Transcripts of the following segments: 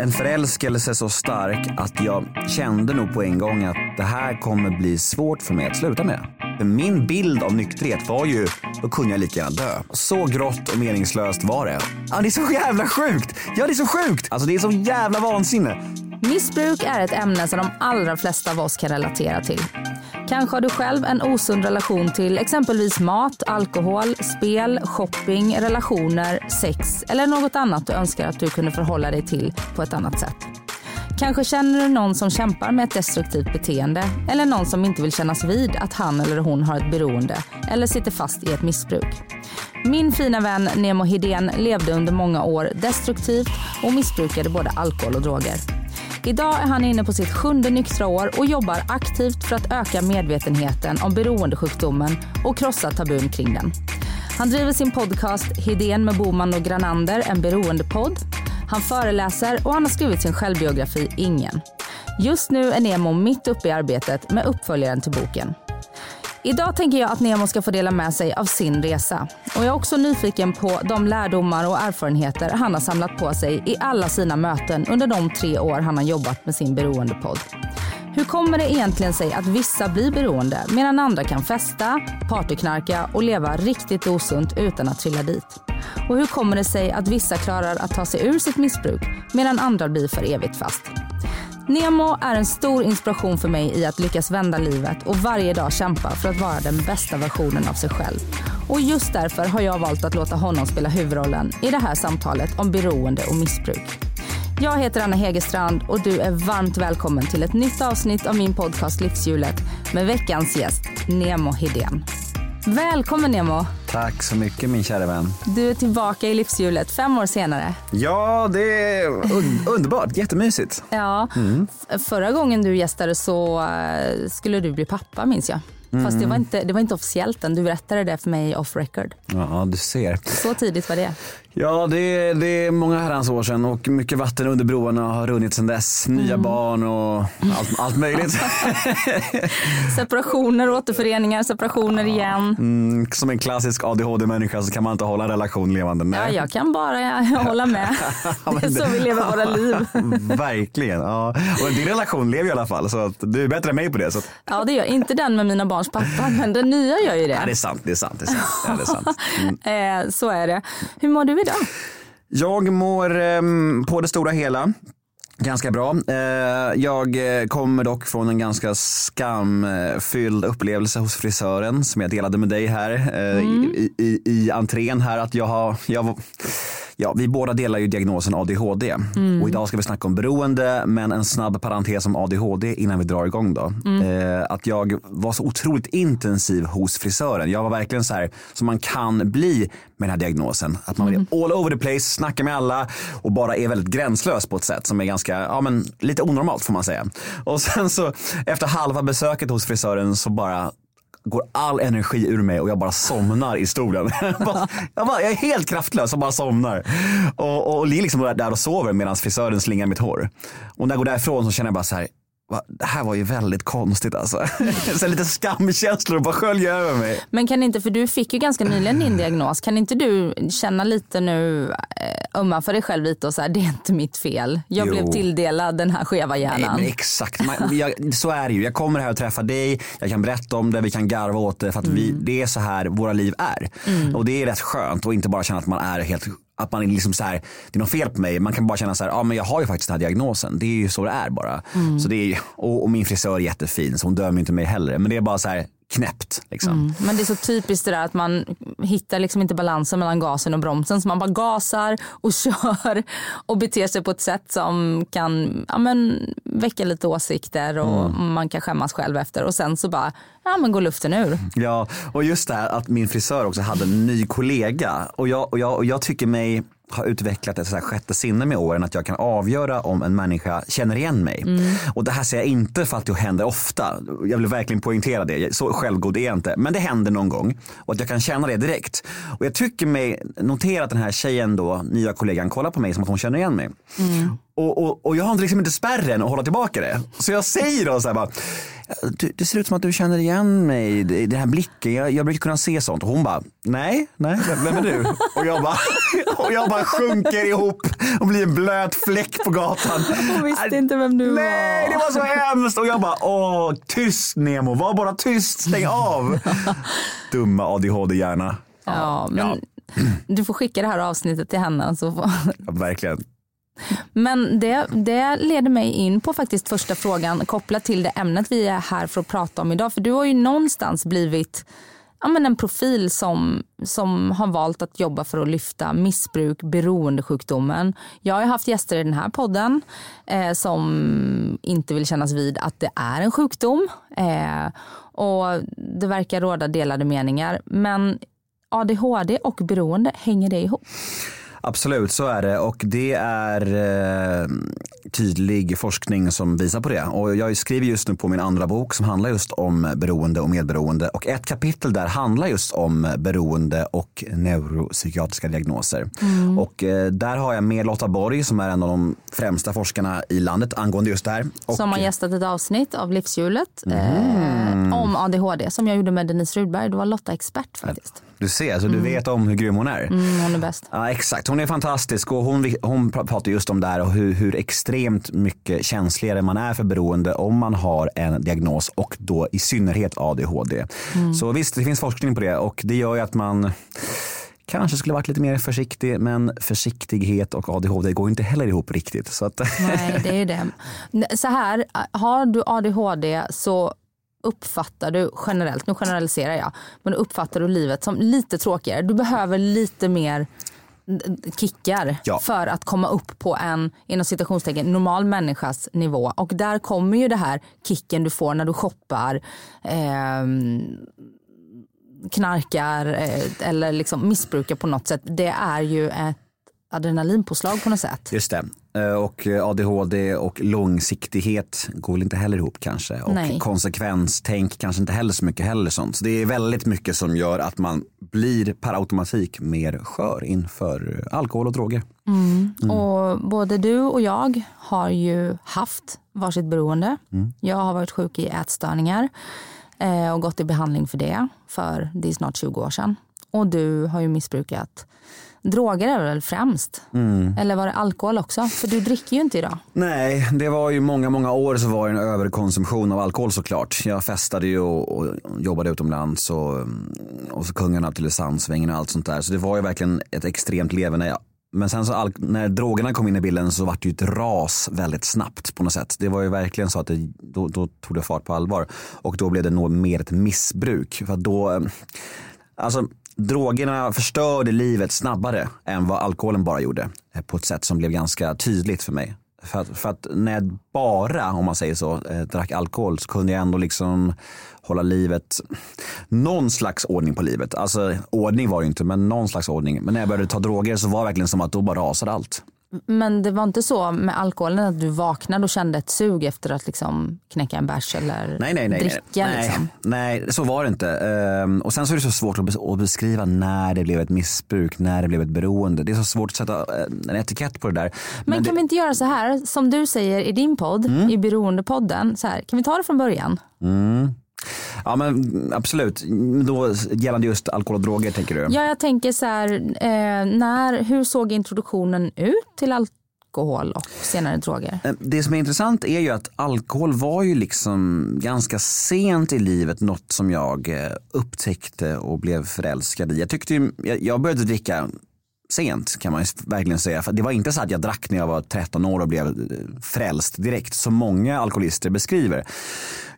En förälskelse så stark att jag kände nog på en gång att det här kommer bli svårt för mig att sluta med. För min bild av nykterhet var ju, då kunde jag lika gärna dö. Så grått och meningslöst var det. Ja, det är så jävla sjukt! Ja, det är så sjukt! Alltså det är så jävla vansinne. Missbruk är ett ämne som de allra flesta av oss kan relatera till. Kanske har du själv en osund relation till exempelvis mat, alkohol, spel, shopping, relationer, sex eller något annat du önskar att du kunde förhålla dig till på ett annat sätt. Kanske känner du någon som kämpar med ett destruktivt beteende eller någon som inte vill kännas vid att han eller hon har ett beroende eller sitter fast i ett missbruk. Min fina vän Nemo Hedén levde under många år destruktivt och missbrukade både alkohol och droger. Idag är han inne på sitt sjunde nyktra år och jobbar aktivt för att öka medvetenheten om beroendesjukdomen och krossa tabun kring den. Han driver sin podcast Hedén med Boman och Granander, en beroendepodd. Han föreläser och han har skrivit sin självbiografi Ingen. Just nu är Nemo mitt uppe i arbetet med uppföljaren till boken. Idag tänker jag att Nemo ska få dela med sig av sin resa. Och jag är också nyfiken på de lärdomar och erfarenheter han har samlat på sig i alla sina möten under de tre år han har jobbat med sin beroendepodd. Hur kommer det egentligen sig att vissa blir beroende medan andra kan festa, partyknarka och leva riktigt osunt utan att trilla dit? Och hur kommer det sig att vissa klarar att ta sig ur sitt missbruk medan andra blir för evigt fast? Nemo är en stor inspiration för mig i att lyckas vända livet och varje dag kämpa för att vara den bästa versionen av sig själv. Och just därför har jag valt att låta honom spela huvudrollen i det här samtalet om beroende och missbruk. Jag heter Anna Hegerstrand och du är varmt välkommen till ett nytt avsnitt av min podcast Livshjulet med veckans gäst Nemo Hedén. Välkommen Nemo! Tack så mycket min kära vän. Du är tillbaka i livshjulet fem år senare. Ja, det är un underbart. Jättemysigt. Ja, mm. förra gången du gästade så eh, skulle du bli pappa minns jag. Mm. Fast det var, inte, det var inte officiellt än. Du berättade det för mig off record. Ja, du ser. Så tidigt var det. Ja, det är, det är många herrans år sedan och mycket vatten under broarna har runnit sedan dess. Nya mm. barn och allt, allt möjligt. separationer, återföreningar, separationer ja. igen. Mm, som en klassisk ADHD-människa så kan man inte hålla en relation levande. Nej. Ja, jag kan bara hålla med. det är så vi lever våra liv. Verkligen. Ja. Och din relation lever i alla fall så att du är bättre än mig på det. Så att... Ja, det gör inte den med mina barns pappa, men den nya gör ju det. Ja, det är sant. Det är sant. Det är sant. Ja, det är sant. Mm. så är det. Hur mår du idag? Jag mår eh, på det stora hela Ganska bra. Eh, jag eh, kommer dock från en ganska skamfylld upplevelse hos frisören som jag delade med dig här eh, mm. i, i, i entrén här att jag har, jag Ja, vi båda delar ju diagnosen ADHD mm. och idag ska vi snacka om beroende men en snabb parentes om ADHD innan vi drar igång då. Mm. Eh, att jag var så otroligt intensiv hos frisören. Jag var verkligen så här som man kan bli med den här diagnosen. Att man mm. är all over the place, snackar med alla och bara är väldigt gränslös på ett sätt som är ganska, ja men lite onormalt får man säga. Och sen så efter halva besöket hos frisören så bara går all energi ur mig och jag bara somnar i stolen. jag, bara, jag, bara, jag, är helt kraftlös och bara somnar. Och, och ligger liksom där och sover medan frisören slingar mitt hår. Och när jag går därifrån så känner jag bara så här, det här var ju väldigt konstigt alltså. så lite skamkänslor bara skölja över mig. Men kan inte, för du fick ju ganska nyligen din diagnos, kan inte du känna lite nu, eh, ömma för dig själv lite och så här, det är inte mitt fel. Jag jo. blev tilldelad den här skeva hjärnan. Nej, exakt, Man, jag, så är det ju. Jag kommer här och träffar dig, jag kan berätta om det, vi kan garva åt det för att mm. vi, det är så här våra liv är. Mm. Och det är rätt skönt och inte bara känna att man är helt att man är liksom så här, det är något fel på mig. Man kan bara känna så här, ja men jag har ju faktiskt den här diagnosen. Det är ju så det är bara. Mm. Så det är, och, och, min frisör är jättefin så hon dömer inte mig heller. Men det är bara så här, knäppt. Liksom. Mm. Men det är så typiskt det där att man hittar liksom inte balansen mellan gasen och bromsen. Så man bara gasar och kör och beter sig på ett sätt som kan ja, men, väcka lite åsikter och mm. man kan skämmas själv efter. Och sen så bara, ja men går luften ur. Ja, och just det här att min frisör också hade en ny kollega. Och jag, och jag, och jag tycker mig har utvecklat ett så här sjätte sinne med åren att jag kan avgöra om en människa känner igen mig. Och det här säger jag inte för att det händer ofta. Jag vill verkligen poängtera det. Så självgod är jag inte. Men det händer någon gång och att jag kan känna det direkt. Och jag tycker mig notera att den här tjejen då, nya kollegan, kollar på mig som att hon känner igen mig. Och, och, och jag har liksom inte spärren att hålla tillbaka det. Så jag säger då så här bara, du, det ser ut som att du känner igen mig i den här blicken. Jag, jag brukar kunna se sånt. Och hon bara, nej, nej, vem, är du? Och jag bara, och jag bara sjunker ihop och blir en blöt fläck på gatan. Hon visste inte vem du Nej, det var. var så hemskt. Och jag bara, åh, tyst Nemo, var bara tyst, stäng av. Dumma ADHD-hjärna. Ja, men du får skicka det här avsnittet till henne. Så får... Ja, verkligen. Men det, det leder mig in på faktiskt första frågan kopplat till det ämnet vi är här för att prata om idag. För du har ju någonstans blivit ja, men en profil som, som har valt att jobba för att lyfta missbruk, beroendesjukdomen. Jag har haft gäster i den här podden eh, som inte vill kännas vid att det är en sjukdom. Eh, och Det verkar råda delade meningar. Men ADHD och beroende, hänger det ihop? Absolut, så är det och det är eh, tydlig forskning som visar på det. Och jag skriver just nu på min andra bok som handlar just om beroende och medberoende och ett kapitel där handlar just om beroende och neuropsykiatriska diagnoser. Och eh, där har jag med Lotta Borg som är en av de främsta forskarna i landet angående just det här. Och, som har gästat ett avsnitt av Livshjulet eh, om ADHD som jag gjorde med Denise Rudberg. Då var Lotta expert faktiskt. Du ser, så du vet om hur grym hon är. Mm, hon är bäst. Ja, exakt, hon är fantastisk och hon, hon pratar just om det här och hur, hur extremt mycket känsligare man är för beroende om man har en diagnos och då i synnerhet ADHD. Så visst, det finns forskning på det och det gör ju att man kanske skulle varit lite mer försiktig men försiktighet och ADHD går inte heller ihop riktigt. Så att, Nej, det är det. Så här, har du ADHD så uppfattar du generellt, nu generaliserar jag, men uppfattar du livet som lite tråkigare. Du behöver lite mer kickar Ja. för att komma upp på en inom citationstecken normal människas nivå. Och där kommer ju det här kicken du får när du shoppar, ehm, knarkar eh, eller liksom missbrukar på något sätt. Det är ju ett adrenalinpåslag på något sätt. Just det. Eh, Och ADHD och långsiktighet går väl inte heller ihop kanske. Och Nej. konsekvenstänk kanske inte heller så mycket heller sånt. Så det är väldigt mycket som gör att man blir per automatik mer skör inför alkohol och droger. Och både du och jag har ju haft varsitt beroende. Jag har varit sjuk i ätstörningar eh, och gått i behandling för det för det är snart 20 år sedan. Och du har ju missbrukat droger är väl främst? Eller var det alkohol också? För du dricker ju inte idag. Nej, det var ju många, många år så var det en överkonsumtion av alkohol såklart. Jag festade ju och, och jobbade utomlands och, och så kungarna till Sandsvängen och allt sånt där. Så det var ju verkligen ett extremt leverne. Men sen så när drogerna kom in i bilden så var det ju ett ras väldigt snabbt på något sätt. Det var ju verkligen så att det, då, då tog det fart på allvar. Och då blev det nog mer ett missbruk. För att då, eh, alltså drogerna förstörde livet snabbare än vad alkoholen bara gjorde. Eh, på ett sätt som blev ganska tydligt för mig. För att, för att när jag bara, om man säger så, eh, drack alkohol så kunde jag ändå liksom hålla livet, någon slags ordning på livet. Alltså ordning var det ju inte, men någon slags ordning. Men när jag började ta droger så var det verkligen som att då bara rasade allt. Men det var inte så med alkoholen att du vaknade och kände ett sug efter att liksom knäcka en bärs eller Nej, nej, nej. dricka? nej, Liksom. nej, så var det inte. Ehm, och sen så är det så svårt att bes- att beskriva när det blev ett missbruk, när det blev ett beroende. Det är så svårt att sätta eh, en etikett på det där. Men, det, kan vi inte göra så här som du säger i din podd, Mm. i Beroendepodden. Så här, kan vi ta det från början? Ja men absolut. Då, gällande just alkohol och droger tänker du? Ja, jag tänker så här, eh, när, hur såg introduktionen ut till alkohol och senare droger? Eh, Det som är intressant är ju att alkohol var ju liksom ganska sent i livet något som jag eh, upptäckte och blev förälskad i. Jag tyckte ju, jag- jag började dricka sent kan man ju verkligen säga. För det var inte så att jag drack när jag var 13 år och blev eh, frälst direkt som många alkoholister beskriver.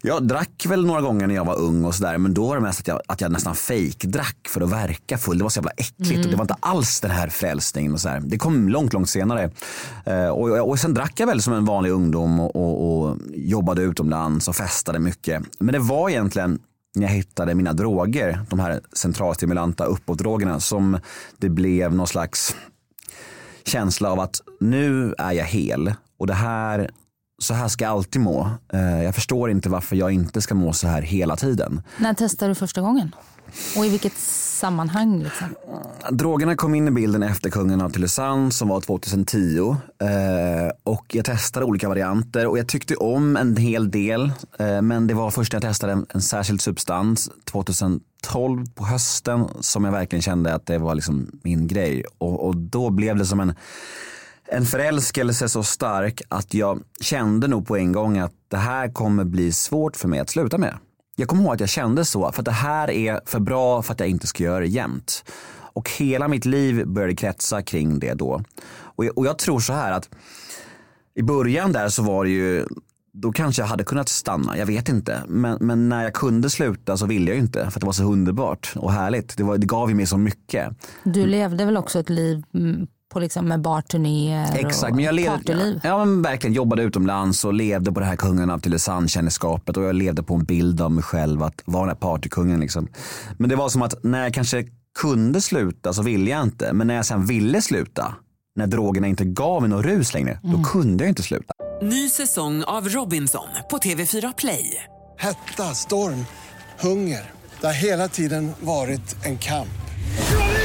Jag drack väl några gånger när jag var ung och sådär men då var det mest att jag, att jag nästan fejkdrack för att verka full. Det var så jävla äckligt och det var inte alls den här frälsningen. Och så där. Det kom långt, långt senare. Eh, och, och sen drack jag väl som en vanlig ungdom och, och, och jobbade utomlands och festade mycket. Men det var egentligen när jag hittade mina droger, de här centralstimulanta uppåtdrogerna som det blev någon slags känsla av att nu är jag hel. Och det här, så här ska jag alltid må. Eh, jag förstår inte varför jag inte ska må så här hela tiden. När testade du första gången? Och i vilket sammanhang? Liksom? Drogerna kom in i bilden efter Kungen av Tylösand som var 2010. Eh, och jag testade olika varianter och jag tyckte om en hel del. Eh, men det var först när jag testade en, en särskild substans 2012 på hösten som jag verkligen kände att det var liksom min grej. Och, och då blev det som en en förälskelse så stark att jag kände nog på en gång att det här kommer bli svårt för mig att sluta med. Jag kommer ihåg att jag kände så, för att det här är för bra för att jag inte ska göra det jämt. Och hela mitt liv började kretsa kring det då. Och jag, och jag tror så här att i början där så var det ju då kanske jag hade kunnat stanna, jag vet inte. Men, men när jag kunde sluta så ville jag inte för att det var så underbart och härligt. Det, var, det gav ju mig så mycket. Du levde väl också ett liv mm, på liksom med barturnéer Exakt, men jag levde, partyliv? ja, men verkligen jobbade utomlands och levde på det här kungen av Tylösand-kändisskapet och jag levde på en bild av mig själv att vara den här partykungen. Liksom. Men det var som att när jag kanske kunde sluta så ville jag inte. Men när jag sen ville sluta, när drogerna inte gav mig någon rus längre, då kunde jag inte sluta. Ny säsong av Robinson på TV4 Play. Hetta, storm, hunger. Det har hela tiden varit en kamp.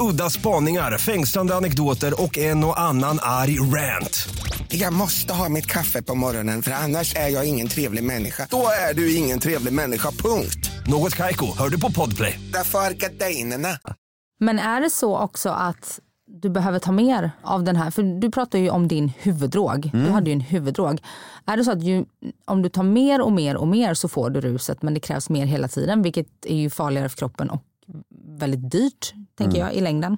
Udda spaningar, fängslande anekdoter och en och annan arg rant. Jag måste ha mitt kaffe på morgonen för annars är jag ingen trevlig människa. Då är du ingen trevlig människa, punkt. Något Kaiko, hör du på Podplay. Därför är gardinerna. Men är det så också att du behöver ta mer av den här, för du pratar ju om din huvuddrog. Mm. Du hade ju en huvuddrog. Är det så att ju, om du tar mer och mer och mer så får du ruset men det krävs mer hela tiden vilket är ju farligare för kroppen och väldigt dyrt tänker Mm. jag i längden.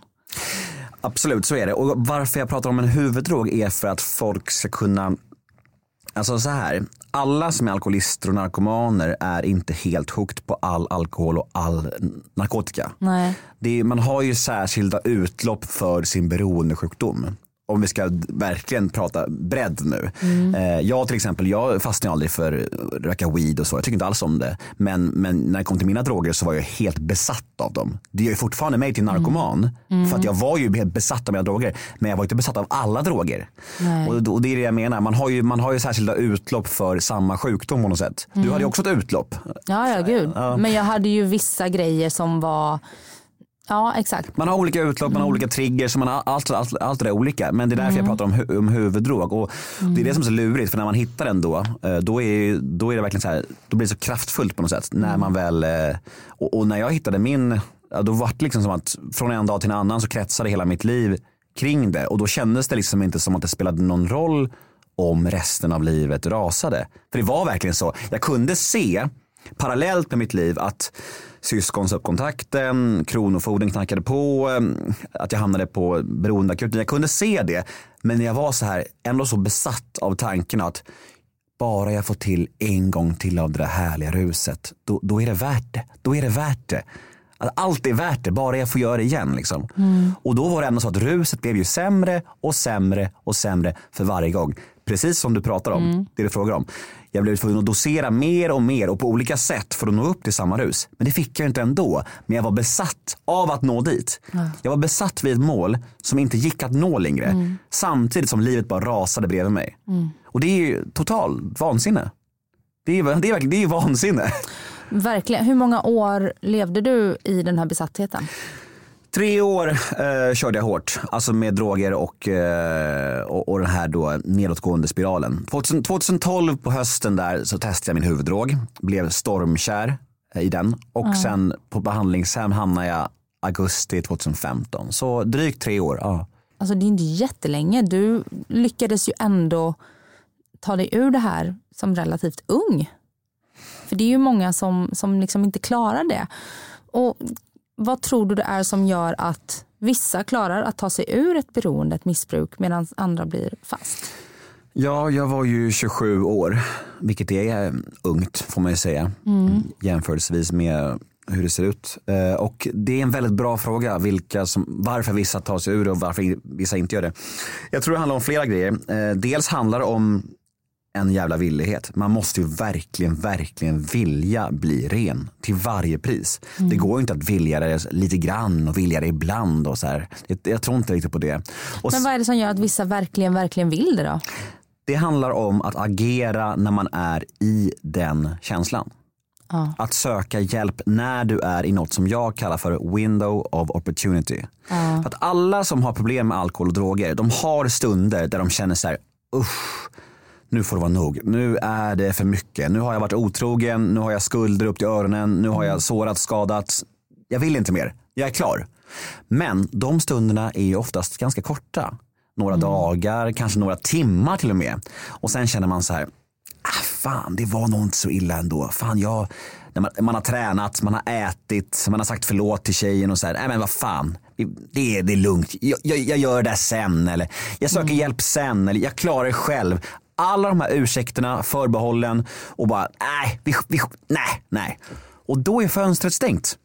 Absolut, så är det. Och varför jag pratar om en huvuddrog är för att folk ska kunna Alltså så här, alla som är alkoholister och narkomaner är inte helt hooked på all alkohol och all narkotika. Nej. Det är, man har ju särskilda utlopp för sin beroendesjukdom. Om vi ska verkligen prata bredd nu. Eh, jag till exempel, jag fastnade aldrig för att röka weed och så. Jag tycker inte alls om det. Men, men när det kom till mina droger så var jag helt besatt av dem. Det gör ju fortfarande mig till narkoman. För att jag var ju helt besatt av mina droger. Men jag var inte besatt av alla droger. Och, och det är det jag menar. Man har, ju, man har ju särskilda utlopp för samma sjukdom på något sätt. Du hade ju också ett utlopp. Ja, ja gud. Men jag hade ju vissa grejer som var, ja exakt. Man har olika utlopp, man har olika triggers, man har allt, allt, allt det där är olika. Men det är därför jag pratar om, hu- om huvuddrog. Och Det är det som är så lurigt, för när man hittar den då, eh, då är, då är det verkligen så här, då blir det så kraftfullt på något sätt. När man väl, eh, och, och när jag hittade min, då var det liksom som att från en dag till en annan så kretsade hela mitt liv kring det. Och då kändes det liksom inte som att det spelade någon roll om resten av livet rasade. För det var verkligen så. Jag kunde se parallellt med mitt liv att syskon sa upp kontakten, kronofogden knackade på, eh, att jag hamnade på beroendeakuten. Jag kunde se det, men jag var så här ändå så besatt av tanken att bara jag får till en gång till av det där härliga ruset, då, då är det värt det. Då är det värt det. Att allt är värt det, bara jag får göra det igen. Liksom. Och då var det ändå så att ruset blev ju sämre och sämre och sämre för varje gång. Precis som du pratar om, det du frågar om. Jag blev tvungen att dosera mer och mer och på olika sätt för att nå upp till samma rus. Men det fick jag inte ändå. Men jag var besatt av att nå dit. Jag var besatt vid ett mål som inte gick att nå längre. Samtidigt som livet bara rasade bredvid mig. Och det är ju total vansinne. Det är, det är, det är ju vansinne. Verkligen. Hur många år levde du i den här besattheten? Tre år eh, körde jag hårt, alltså med droger och, eh, och, och den här då nedåtgående spiralen. 2000, 2012 på hösten där så testade jag min huvuddrog, blev stormkär eh, i den och sen på behandlingshem hamnade jag augusti 2015. Så drygt tre år. Ja. Alltså det är inte jättelänge. Du lyckades ju ändå ta dig ur det här som relativt ung. För det är ju många som, som liksom inte klarar det. Och vad tror du det är som gör att vissa klarar att ta sig ur ett beroende, ett missbruk, medan andra blir fast? Ja, jag var ju 27 år, vilket är eh, ungt får man ju säga jämförelsevis med hur det ser ut. Eh, Och det är en väldigt bra fråga vilka som, varför vissa tar sig ur och varför vissa inte gör det. Jag tror det handlar om flera grejer. Eh, Dels handlar det om en jävla villighet. Man måste ju verkligen, verkligen vilja bli ren till varje pris. Det går ju inte att vilja det lite grann och vilja det ibland och så här. Jag, jag tror inte riktigt på det. Och Men vad är det som gör att vissa verkligen, verkligen vill det då? det handlar om att agera när man är i den känslan. Att söka hjälp när du är i något som jag kallar för window of opportunity. För att alla som har problem med alkohol och droger, de har stunder där de känner så här, usch, nu får det vara nog. Nu är det för mycket. Nu har jag varit otrogen, nu har jag skulder upp till öronen, nu har jag sårat, skadat. Jag vill inte mer, jag är klar. Men de stunderna är oftast ganska korta. Några dagar, kanske några timmar till och med. Och sen känner man så här, ah, fan det var nog inte så illa ändå. Fan jag, man, man har tränat, man har ätit, man har sagt förlåt till tjejen och så här, nej men vad fan, det är, det är lugnt, jag, jag, jag gör det sen eller jag söker hjälp sen eller jag klarar det själv. Alla de här ursäkterna, förbehållen och bara nej, vi, vi, nej, nej. Och då är fönstret stängt.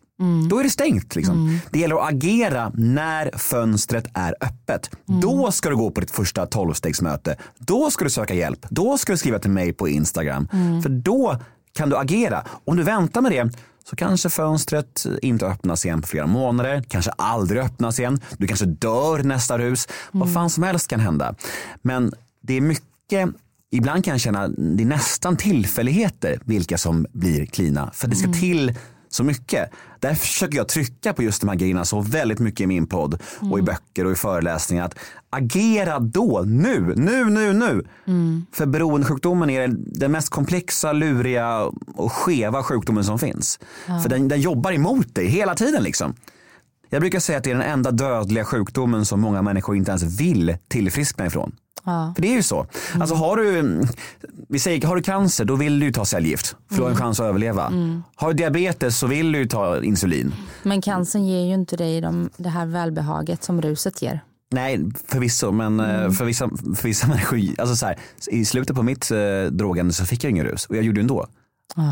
Då är det stängt. Liksom. Det gäller att agera när fönstret är öppet. Då ska du gå på ditt första tolvstegsmöte. Då ska du söka hjälp. Då ska du skriva till mig på Instagram. För då kan du agera. Om du väntar med det så kanske fönstret inte öppnas igen på flera månader. Kanske aldrig öppnas igen. Du kanske dör nästa rus. Vad fan som helst kan hända. Men det är mycket Ibland kan jag känna det är nästan tillfälligheter vilka som blir klina. För det ska till så mycket. Därför försöker jag trycka på just de här grejerna så väldigt mycket i min podd och i böcker och i föreläsningar. Att agera då, nu, nu, nu, nu. För beroendesjukdomen är den mest komplexa, luriga och skeva sjukdomen som finns. För den, den jobbar emot dig hela tiden liksom. Jag brukar säga att det är den enda dödliga sjukdomen som många människor inte ens vill tillfriskna ifrån. För det är ju så. Alltså har du, vi säger, har du cancer då vill du ta cellgift för du har en chans att överleva. Har du diabetes så vill du ta insulin. Men cancern ger ju inte dig de, det här välbehaget som ruset ger. Nej, förvisso, men eh, för, vissa, för vissa människor, alltså så här, i slutet på mitt eh, drogande så fick jag ingen rus och jag gjorde det ändå.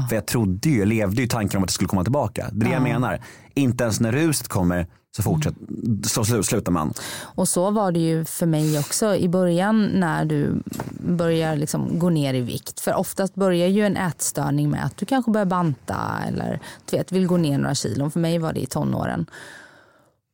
För jag trodde ju, jag levde ju tanken om att det skulle komma tillbaka. Det är det jag menar. Inte ens när ruset kommer så, fortsätt, så slutar man. Och så var det ju för mig också i början när du börjar liksom gå ner i vikt. För oftast börjar ju en ätstörning med att du kanske börjar banta eller du vet, vill gå ner några kilon. För mig var det i tonåren.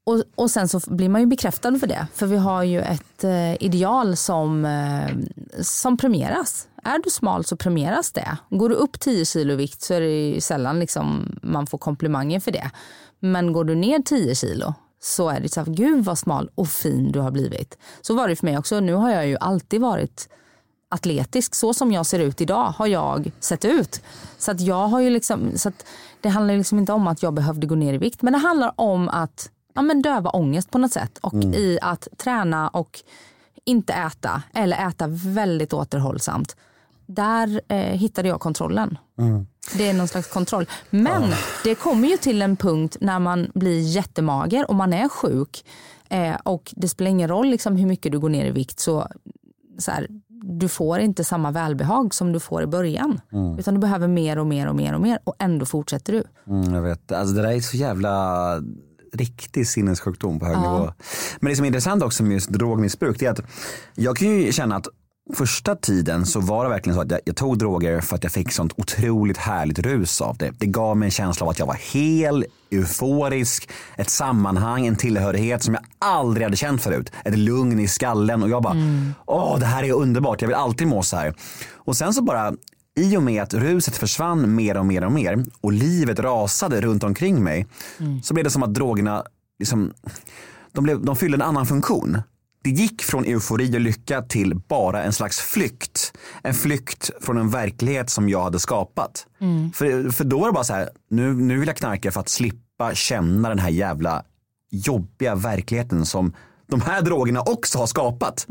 Och, och sen så blir man ju bekräftad för det. För vi har ju ett eh, ideal som, eh, som premieras. Är du smal så premieras det. Går du upp 10 kilo i vikt så är det ju sällan liksom man får komplimanger för det. Men går du ner 10 kilo så är det så här, gud vad smal och fin du har blivit. Så var det för mig också. Nu har jag ju alltid varit atletisk. Så som jag ser ut idag har jag sett ut. Så att jag har ju liksom, så att det handlar liksom inte om att jag behövde gå ner i vikt. Men det handlar om att ja, men döva ångest på något sätt. Och i att träna och inte äta eller äta väldigt återhållsamt. Där eh, hittade jag kontrollen. Det är någon slags kontroll. Men det kommer ju till en punkt när man blir jättemager och man är sjuk. Eh, och det spelar ingen roll liksom hur mycket du går ner i vikt. så så här, du får inte samma välbehag som du får i början. Utan du behöver mer och mer och mer och mer och ändå fortsätter du. Mm, jag vet, alltså det där är så jävla riktig sinnessjukdom på hög nivå. Men det som är intressant också med just drogmissbruk det är att jag kan ju känna att första tiden så var det verkligen så att jag, jag tog droger för att jag fick sånt otroligt härligt rus av det. Det gav mig en känsla av att jag var hel, euforisk, ett sammanhang, en tillhörighet som jag aldrig hade känt förut. Ett lugn i skallen och jag bara, åh det här är underbart, jag vill alltid må så här. Och sen så bara i och med att ruset försvann mer och mer och mer och livet rasade runt omkring mig så blev det som att drogerna liksom, de, blev, de fyllde en annan funktion. Det gick från eufori och lycka till bara en slags flykt. En flykt från en verklighet som jag hade skapat. För, för då var det bara så här, nu, nu vill jag knarka för att slippa känna den här jävla jobbiga verkligheten som de här drogerna också har skapat.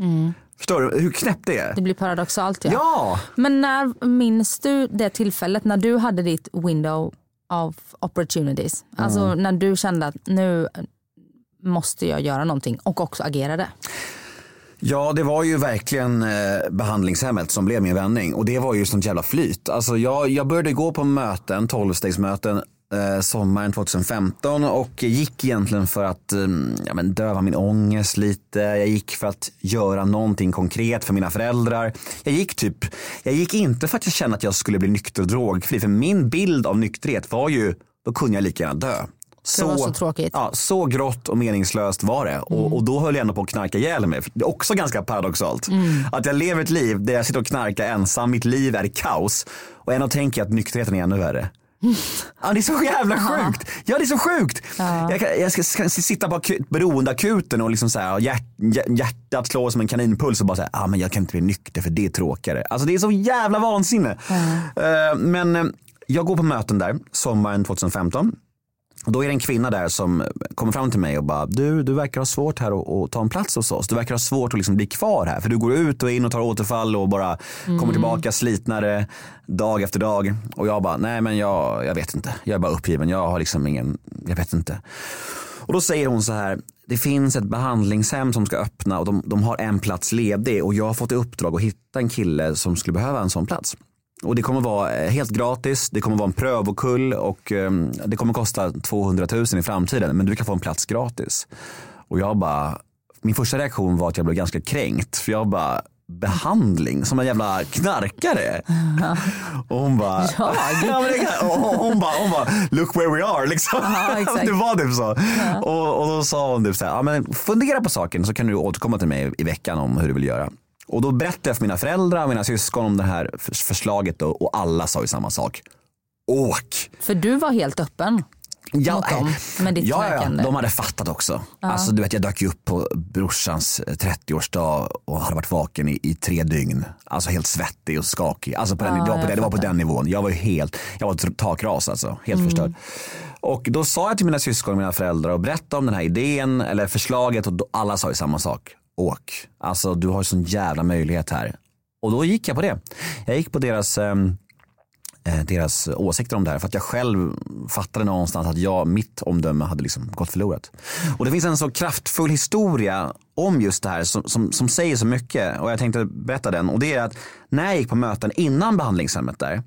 Förstår du hur knäppt det är? Det blir paradoxalt ja. Ja! Men när minns du det tillfället när du hade ditt window of opportunities? Alltså när du kände att nu måste jag göra någonting och också agerade. Ja, det var ju verkligen eh, behandlingshemmet som blev min vändning och det var ju sånt jävla flyt. Alltså jag, jag började gå på möten, tolvstegsmöten eh, sommaren 2015 och gick egentligen för att eh, ja, men döva min ångest lite. Jag gick för att göra någonting konkret för mina föräldrar. Jag gick typ, jag gick inte för att jag kände att jag skulle bli nykter och drogfri. För min bild av nykterhet var ju, då kunde jag lika gärna dö det var så tråkigt. Ja, så grått och meningslöst var det. Och, och då höll jag ändå på att knarka ihjäl mig. Det är också ganska paradoxalt. Att jag lever ett liv där jag sitter och knarkar ensam, mitt liv är kaos. Och ändå tänker jag att nykterheten är ännu värre. Ja, det är så jävla sjukt. Ja, det är så sjukt. Jag, kan- jag ska, ska sitta på akut- beroendeakuten och liksom så här, hjärt, hjärt- hjärtat slår som en kaninpuls och bara säga, ah, men jag kan inte bli nykter för det är tråkigare. Alltså det är så jävla vansinne. Eh, men eh, jag går på möten där sommaren 2015. Och då är det en kvinna där som kommer fram till mig och bara, du, du verkar ha svårt här att, att ta en plats hos oss. Du verkar ha svårt att liksom bli kvar här. För du går ut och in och tar återfall och bara kommer tillbaka slitnare dag efter dag. Och jag bara, nej men jag, jag vet inte. Jag är bara uppgiven. Jag har liksom ingen, jag vet inte. Och då säger hon så här, det finns ett behandlingshem som ska öppna och de, de har en plats ledig och jag har fått i uppdrag att hitta en kille som skulle behöva en sån plats. Och det kommer vara eh, helt gratis, det kommer vara en prövokull och eh, det kommer kosta 200 000 i framtiden men du kan få en plats gratis. Och jag bara, min första reaktion var att jag blev ganska kränkt för jag bara behandling som en jävla knarkare. Och hon bara, Jag? ja, men och hon bara, hon bara, look where we are liksom. Ja, det var typ så. Och, och då sa hon typ så här, ja, men fundera på saken så kan du återkomma till mig i veckan om hur du vill göra. Och då berättade jag för mina föräldrar och mina syskon om det här förslaget då, och alla sa ju samma sak. Åk! För du var helt öppen. Ja, dem, med ditt ja, ja, de hade fattat också. Alltså, du vet, jag dök ju upp på brorsans eh, 30-årsdag och hade varit vaken i, i tre dygn. Alltså helt svettig och skakig. Alltså på den, Ja, det, var på det, det var på den nivån. Jag var ju helt, jag var takras alltså. Helt Mm. förstörd. Och då sa jag till mina syskon och mina föräldrar och berättade om den här idén eller förslaget och alla sa ju samma sak. Åk. Alltså du har sån jävla möjlighet här. Och då gick jag på det. Jag gick på deras ehm, eh, deras åsikter om det här. För att jag själv fattade någonstans att jag, mitt omdöme hade liksom gått förlorat. Och det finns en så kraftfull historia om just det här som, som, som säger så mycket. Och jag tänkte berätta den. Och det är att när jag gick på möten innan behandlingshemmet där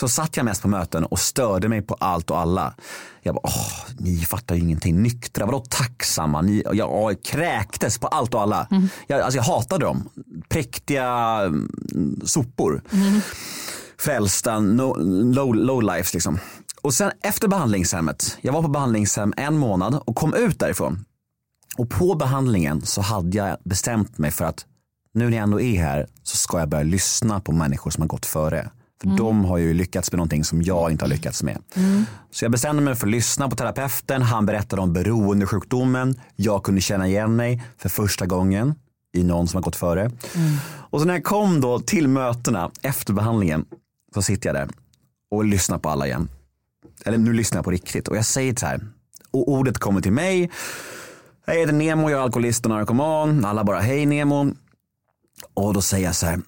så satt jag mest på möten och störde mig på allt och alla. Jag bara, åh, ni fattar ju ingenting. Nyktra, vadå tacksamma? Ni, jag, jag kräktes på allt och alla. Jag, alltså jag hatade dem. Präktiga mm, sopor frälsta no, low, low lives liksom. Och sen efter behandlingshemmet, jag var på behandlingshem en månad och kom ut därifrån. Och på behandlingen så hade jag bestämt mig för att nu när jag ändå är här så ska jag börja lyssna på människor som har gått före. För de har ju lyckats med någonting som jag inte har lyckats med. Så jag bestämde mig för att lyssna på terapeuten. Han berättade om beroendesjukdomen. Jag kunde känna igen mig för första gången i någon som har gått före. Och så när jag kom då till mötena efter behandlingen så sitter jag där och lyssnar på alla igen. Eller nu lyssnar jag på riktigt och jag säger så här. Och ordet kommer till mig. Jag heter Nemo, jag är alkoholist och narkoman. Alla bara hej Nemo. Och då säger jag så här.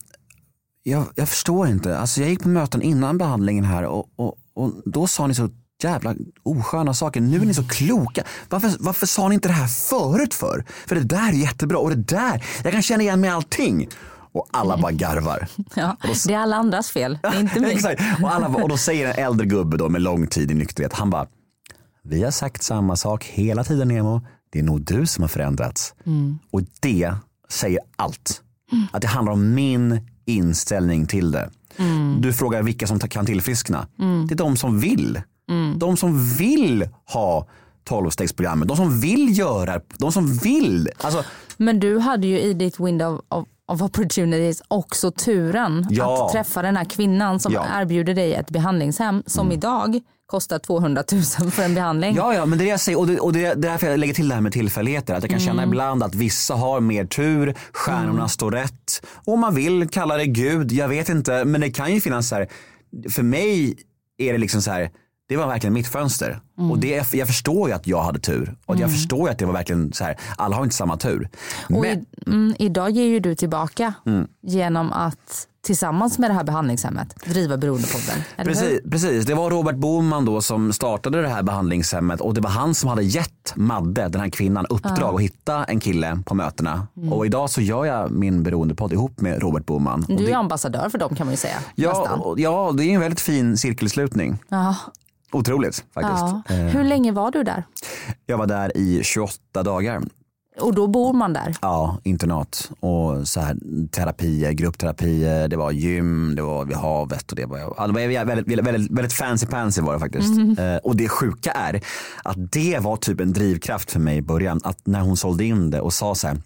Jag, jag förstår inte. Alltså jag gick på möten innan behandlingen här och, och, och då sa ni så jävla osköna saker. Nu är ni så kloka. Varför, varför sa ni inte det här förut för? För det där är jättebra och det där, jag kan känna igen mig i allting. Och alla bara garvar. Ja, det är alla andras fel, inte mitt. Exakt. Och, alla, och då säger en äldre gubbe då med lång tid i nykterhet, han bara, vi har sagt samma sak hela tiden Nemo, det är nog du som har förändrats. Och det säger allt. Att det handlar om min inställning till det. Du frågar vilka som kan tillfriskna. Det är de som vill. De som vill ha 12-stegsprogrammet, de som vill göra, de som vill. Alltså, Men du hade ju i ditt window of, of opportunities också turen Ja. att träffa den här kvinnan som Ja. Mm. erbjuder dig ett behandlingshem som idag kostar 200 000 för en behandling. Ja, ja, men det är det jag säger och det, och det, är därför jag lägger till det här med tillfälligheter. Att jag kan Mm. känna ibland att vissa har mer tur, stjärnorna står rätt. Och man vill kalla det Gud, jag vet inte. Men det kan ju finnas så här, för mig är det liksom så här, det var verkligen mitt fönster. Mm. Och det, jag förstår ju att jag hade tur. Och jag förstår ju att det var verkligen så här, alla har inte samma tur. Och Men, i, mm, idag ger ju du tillbaka Mm. genom att tillsammans med det här behandlingshemmet driva Beroendepodden. Precis, precis, det var Robert Boman då som startade det här behandlingshemmet och det var han som hade gett Madde, den här kvinnan, uppdrag att hitta en kille på mötena. Mm. Och idag så gör jag min beroendepodd ihop med Robert Boman. Du är det, ambassadör för dem kan man ju säga. ja, nästan. ja, det är en väldigt fin cirkelslutning. Ja. Otroligt faktiskt. Ja. Eh, Hur länge var du där? Jag var där i 28 dagar. Och då bor man där? Ja, internat och så här, terapier, gruppterapier, det var gym, det var vid havet och det var, ja, det var väldigt, väldigt, väldigt, fancy pansy var det faktiskt. Eh, och det sjuka är att det var typ en drivkraft för mig i början. Att när hon sålde in det och sa så här,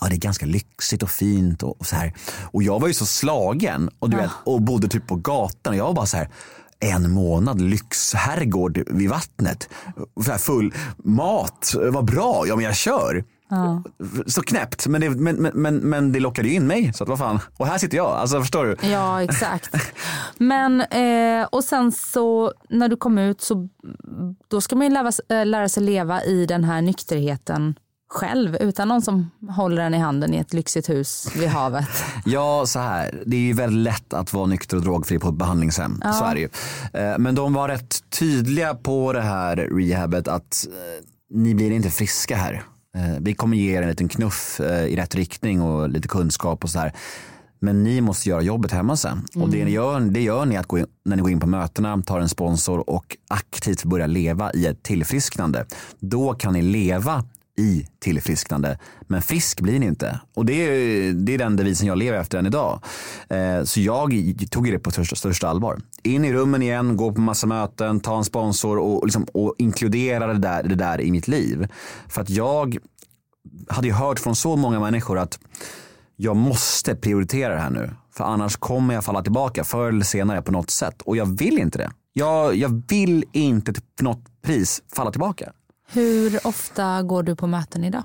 ja det är ganska lyxigt och fint och, och så här. Och jag var ju så slagen och, du vet, och bodde typ på gatan och jag var bara så här, en månad lyxherrgård vid vattnet. Så här full mat, vad bra, ja men jag kör. Så knäppt, men det, men, men, men, det lockade ju in mig. Så att vad fan. Och här sitter jag, alltså förstår du? Ja, exakt. Men, eh, och sen så när du kom ut så då ska man ju lära, eh, lära sig leva i den här nykterheten själv utan någon som håller en i handen i ett lyxigt hus vid havet. Ja, så här. Det är ju väldigt lätt att vara nykter och drogfri på ett behandlingshem. Så är det ju. Eh, Men de var rätt tydliga på det här rehabet att eh, ni blir inte friska här. Eh, Vi kommer ge er en liten knuff eh, i rätt riktning och lite kunskap och så här. Men ni måste göra jobbet hemma sen. Och det ni gör, det gör ni att gå in, när ni går in på mötena, tar en sponsor och aktivt börjar leva i ett tillfrisknande. Då kan ni leva i tillfrisknande. Men frisk blir ni inte. Och det är, det är den devisen jag lever efter än idag. Eh, så jag tog det på största, största allvar. In i rummen igen, gå på massa möten, ta en sponsor och, liksom, och inkludera det där, det där i mitt liv. För att jag hade ju hört från så många människor att jag måste prioritera det här nu. För annars kommer jag falla tillbaka förr eller senare på något sätt. Och jag vill inte det. Jag, jag vill inte till något pris falla tillbaka. Hur ofta går du på möten idag?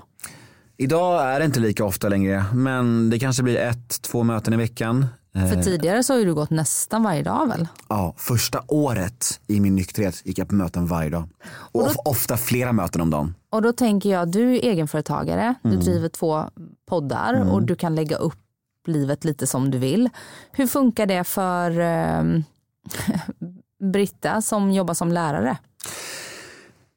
Idag är det inte lika ofta längre, men det kanske blir ett, två möten i veckan. Eh, För tidigare så har du gått nästan varje dag väl? Ja, första året i min nykterhet gick jag på möten varje dag. Och of- ofta flera möten om dagen. Och då tänker jag, du är egenföretagare, du driver två poddar och du kan lägga upp livet lite som du vill. Hur funkar det för eh, Britta som jobbar som lärare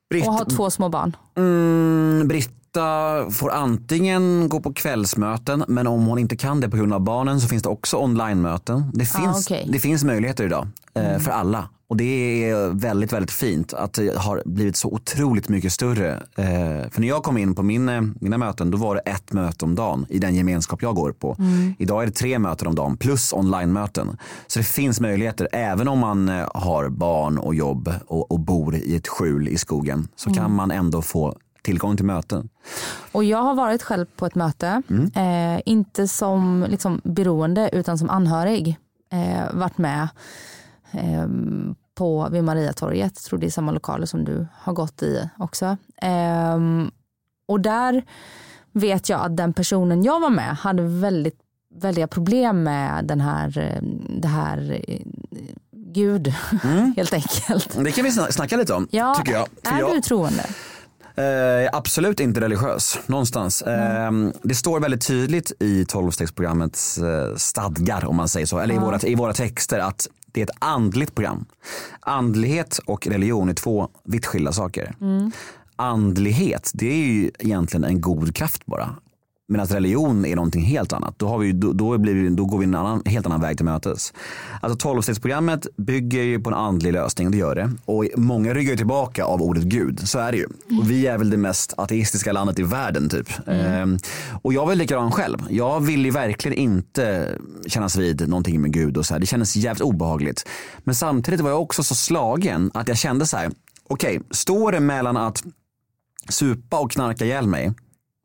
Britt, och har två små barn? mm, Britta får antingen gå på kvällsmöten, men om hon inte kan det på grund av barnen så finns det också online-möten. Det finns, okej. det finns möjligheter idag eh, för alla. Och det är väldigt, väldigt fint att det har blivit så otroligt mycket större. Eh, för när jag kom in på min, eh, mina möten, då var det ett möte om dagen i den gemenskap jag går på. Idag är det tre möten om dagen plus online-möten. Så det finns möjligheter, även om man eh, har barn och jobb och, och bor i ett skjul i skogen, så kan man ändå få tillgång till möten. Och jag har varit själv på ett möte, eh, inte som liksom, beroende utan som anhörig. Eh, varit med eh, på, vid Mariatorget, tror det är samma lokaler som du har gått i också. Eh, och där vet jag att den personen jag var med hade väldigt väldiga problem med den här, eh, det här eh, Gud, helt enkelt. Det kan vi sna- snacka lite om, Ja, tycker jag. För är jag du troende? Eh, absolut inte religiös någonstans. Eh, det står väldigt tydligt i 12-stegsprogrammets eh, stadgar om man säger så, eller i, våra, i våra texter att det är ett andligt program. Andlighet och religion är två vitt skilda saker. Andlighet, det är ju egentligen en god kraft bara. Medan religion är någonting helt annat. Då, har vi, då, då, blir vi, då går vi en annan, helt annan väg till mötes. Alltså 12-stegsprogrammet bygger ju på en andlig lösning, det gör det. Och många ryggar tillbaka av ordet Gud, så är det ju. Och vi är väl det mest ateistiska landet i världen typ. Ehm, och jag var likadan själv. Jag vill ju verkligen inte kännas vid någonting med Gud och så här. Det kändes jävligt obehagligt. Men samtidigt var jag också så slagen att jag kände så här, okej, står det mellan att supa och knarka ihjäl mig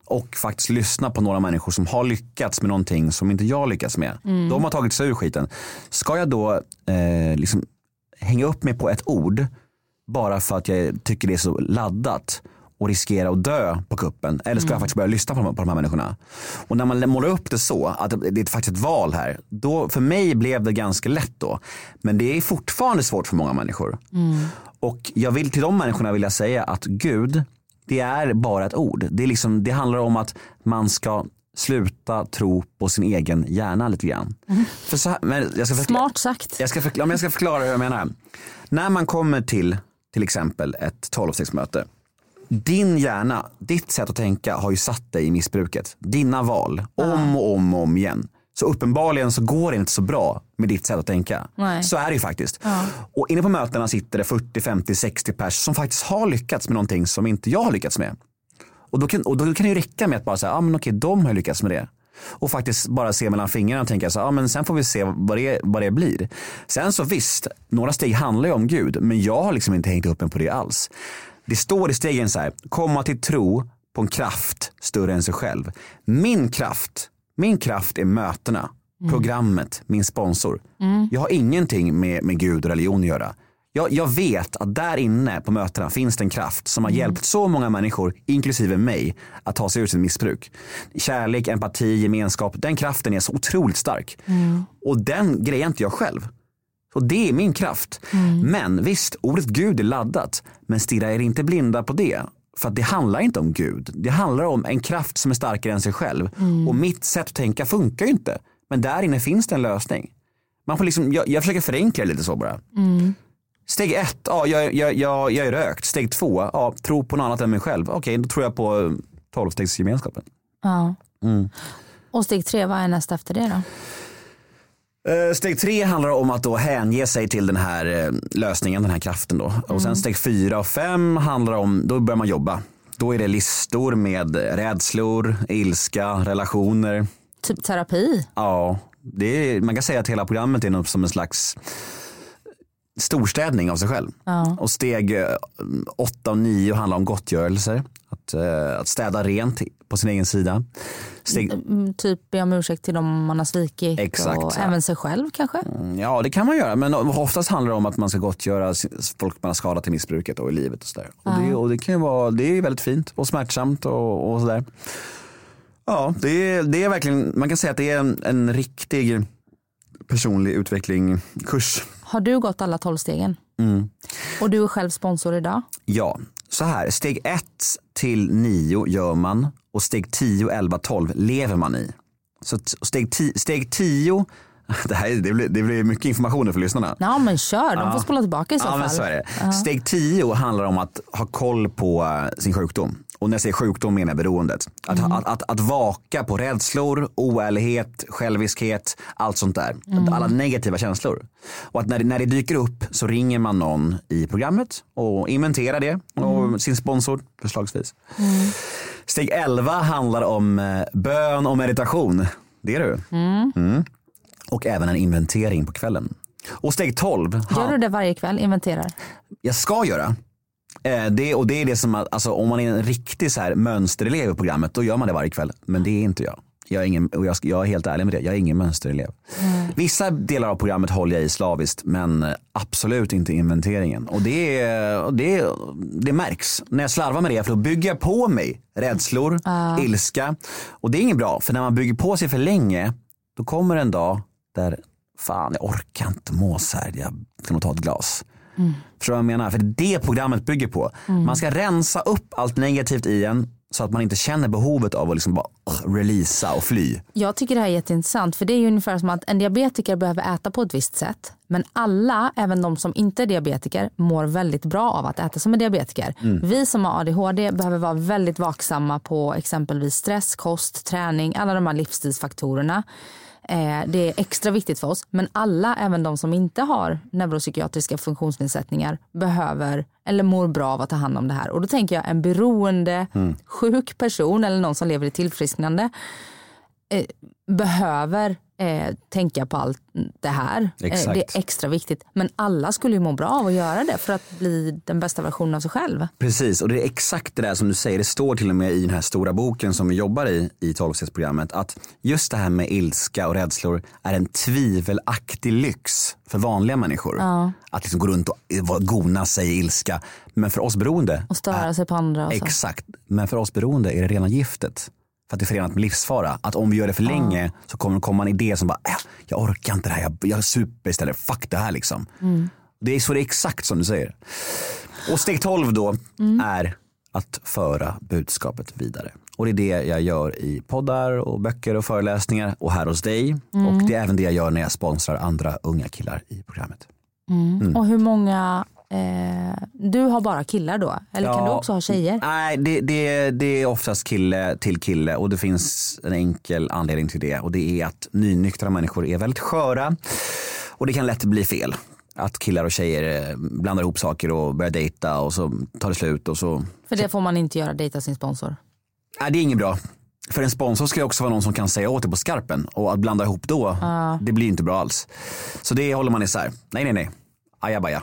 och faktiskt lyssna på några människor som har lyckats med någonting som inte jag lyckats med. De har tagit sig ur skiten. Ska jag då eh, liksom hänga upp mig på ett ord bara för att jag tycker det är så laddat och riskera att dö på kuppen? Eller ska jag faktiskt börja lyssna på de, på de här människorna? Och när man målar upp det så, att det är faktiskt ett val här, då för mig blev det ganska lätt då. Men det är fortfarande svårt för många människor. Och jag vill till de människorna vill jag säga att Gud, det är bara ett ord. Det, är liksom, det handlar om att man ska sluta tro på sin egen hjärna lite grann. För så här, men jag ska Smart sagt. jag ska, förklara, jag ska förklara hur jag menar. När man kommer till till exempel ett tolvstegsmöte. Din hjärna, ditt sätt att tänka har ju satt dig i missbruket. Dina val, om och om och om igen. Så uppenbarligen så går det inte så bra med ditt sätt att tänka. Nej. Så är det ju faktiskt. Och inne på mötena sitter det 40, 50, 60 pers som faktiskt har lyckats med någonting som inte jag har lyckats med. Och då kan, och då kan det ju räcka med att bara säga, ja ah, men okej, de har lyckats med det. Och faktiskt bara se mellan fingrarna och tänka så ja ah, men sen får vi se vad det, vad det blir. Sen så visst, några steg handlar ju om Gud, men jag har liksom inte hängt upp mig på det alls. Det står i stegen så här, komma till tro på en kraft större än sig själv. Min kraft, min kraft är mötena, programmet, min sponsor. Jag har ingenting med, med Gud och religion att göra. Jag, jag vet att där inne på mötena finns det en kraft som har hjälpt så många människor, inklusive mig, att ta sig ur sitt missbruk. Kärlek, empati, gemenskap, den kraften är så otroligt stark. Och den grejer inte jag själv. Och det är min kraft. Men visst, ordet Gud är laddat. Men stirra er inte blinda på det. För att det handlar inte om Gud. Det handlar om en kraft som är starkare än sig själv. Och mitt sätt att tänka funkar ju inte. Men där inne finns det en lösning. Man får liksom, jag, jag försöker förenkla det lite så bara. Steg ett, ja, jag, jag, jag, jag är rökt. Steg två, ja, tro på något annat än mig själv. Okej, då tror jag på eh, tolvstegsgemenskapen. Ja. Mm. Och steg tre, vad är nästa efter det då? Eh, Steg tre handlar om att då hänge sig till den här eh, lösningen, den här kraften då. Och sen steg fyra och fem handlar om, då börjar man jobba. Då är det listor med rädslor, ilska, relationer. Typ terapi? Ja, det är, man kan säga att hela programmet är något som en slags storstädning av sig själv. Och steg eh, åtta och nio handlar om gottgörelser. Att, eh, att städa rent på sin egen sida. Steg, Mm, Typ be om ursäkt till dem man har svikit Exakt, och ja. även sig själv kanske? Ja, det kan man göra. Men oftast handlar det om att man ska gottgöra folk man har skadat i missbruket och i livet. Och, sådär. och, det, och det kan ju vara, det är väldigt fint och smärtsamt och, och sådär. Ja, det är, det är verkligen, man kan säga att det är en, en riktig personlig utvecklingskurs. Har du gått alla tolv stegen? Mm. Och du är själv sponsor idag? Ja, så här. Steg 1 till 9 gör man och steg 10, 11, 12 lever man i. Så steg 10, steg 10 det, här, det, blir, det blir mycket information för lyssnarna. Ja men kör, de får spola tillbaka i så Ja, fall. men så är det. Steg 10 handlar om att ha koll på eh, sin sjukdom. Och när jag säger sjukdom menar jag beroendet. Att, att, att, att vaka på rädslor, oärlighet, själviskhet, allt sånt där. Alla negativa känslor. Och att när det, när det dyker upp så ringer man någon i programmet och inventerar det. Och sin sponsor förslagsvis. Steg 11 handlar om eh, bön och meditation. Det är du. Mm. Och även en inventering på kvällen. Och steg 12 Gör du det varje kväll? Inventerar? jag ska göra. Eh, det, och det är det som, att- alltså, om man är en riktig så här, mönsterelev i programmet, då gör man det varje kväll. Men det är inte jag. Jag är, ingen, och jag, jag är helt ärlig med det, jag är ingen mönsterelev. Vissa delar av programmet håller jag i slaviskt, men eh, absolut inte inventeringen. Och det, det, det märks när jag slarvar med det, för då bygger jag på mig rädslor, ilska. Och det är inget bra, för när man bygger på sig för länge, då kommer en dag där, fan jag orkar inte må så här, jag ska nog ta ett glas. Förstår du vad jag menar? För det är det programmet bygger på. Man ska rensa upp allt negativt i en så att man inte känner behovet av att liksom bara uh, releasa och fly. Jag tycker det här är jätteintressant för det är ju ungefär som att en diabetiker behöver äta på ett visst sätt. Men alla, även de som inte är diabetiker, mår väldigt bra av att äta som en diabetiker. Vi som har ADHD behöver vara väldigt vaksamma på exempelvis stress, kost, träning, alla de här livsstilsfaktorerna. Eh, det är extra viktigt för oss. Men alla, även de som inte har neuropsykiatriska funktionsnedsättningar, behöver eller mår bra av att ta hand om det här. Och då tänker jag en beroende, sjuk person eller någon som lever i tillfrisknande eh, behöver eh, tänka på allt det här. Eh, det är extra viktigt. Men alla skulle ju må bra av att göra det för att bli den bästa versionen av sig själv. Precis, och det är exakt det där som du säger. Det står till och med i den här stora boken som vi jobbar i, i 12-stegsprogrammet, att just det här med ilska och rädslor är en tvivelaktig lyx för vanliga människor. Att liksom gå runt och gona sig i ilska. Men för oss beroende, Och störa sig på andra. Exakt, men för oss beroende är det rena giftet. För att det är förenat med livsfara. Att om vi gör det för länge så kommer det komma en idé som bara, äh, jag orkar inte det här, jag, jag super istället, fuck det här liksom. Det är så det är exakt som du säger. Och steg 12 då är att föra budskapet vidare. Och det är det jag gör i poddar och böcker och föreläsningar och här hos dig. Mm. Och det är även det jag gör när jag sponsrar andra unga killar i programmet. Mm. Och hur många, eh, du har bara killar då? Eller kan Ja. du också ha tjejer? Nej, det, det, det är oftast kille till kille och det finns en enkel anledning till det och det är att nynyktra människor är väldigt sköra och det kan lätt bli fel. Att killar och tjejer eh, blandar ihop saker och börjar dejta och så tar det slut och så. För det får man inte göra, dejta sin sponsor. Nej, det är inget bra. För en sponsor ska ju också vara någon som kan säga åt det på skarpen och att blanda ihop då, det blir inte bra alls. Så det håller man isär. Nej, nej, nej. Ajabaja.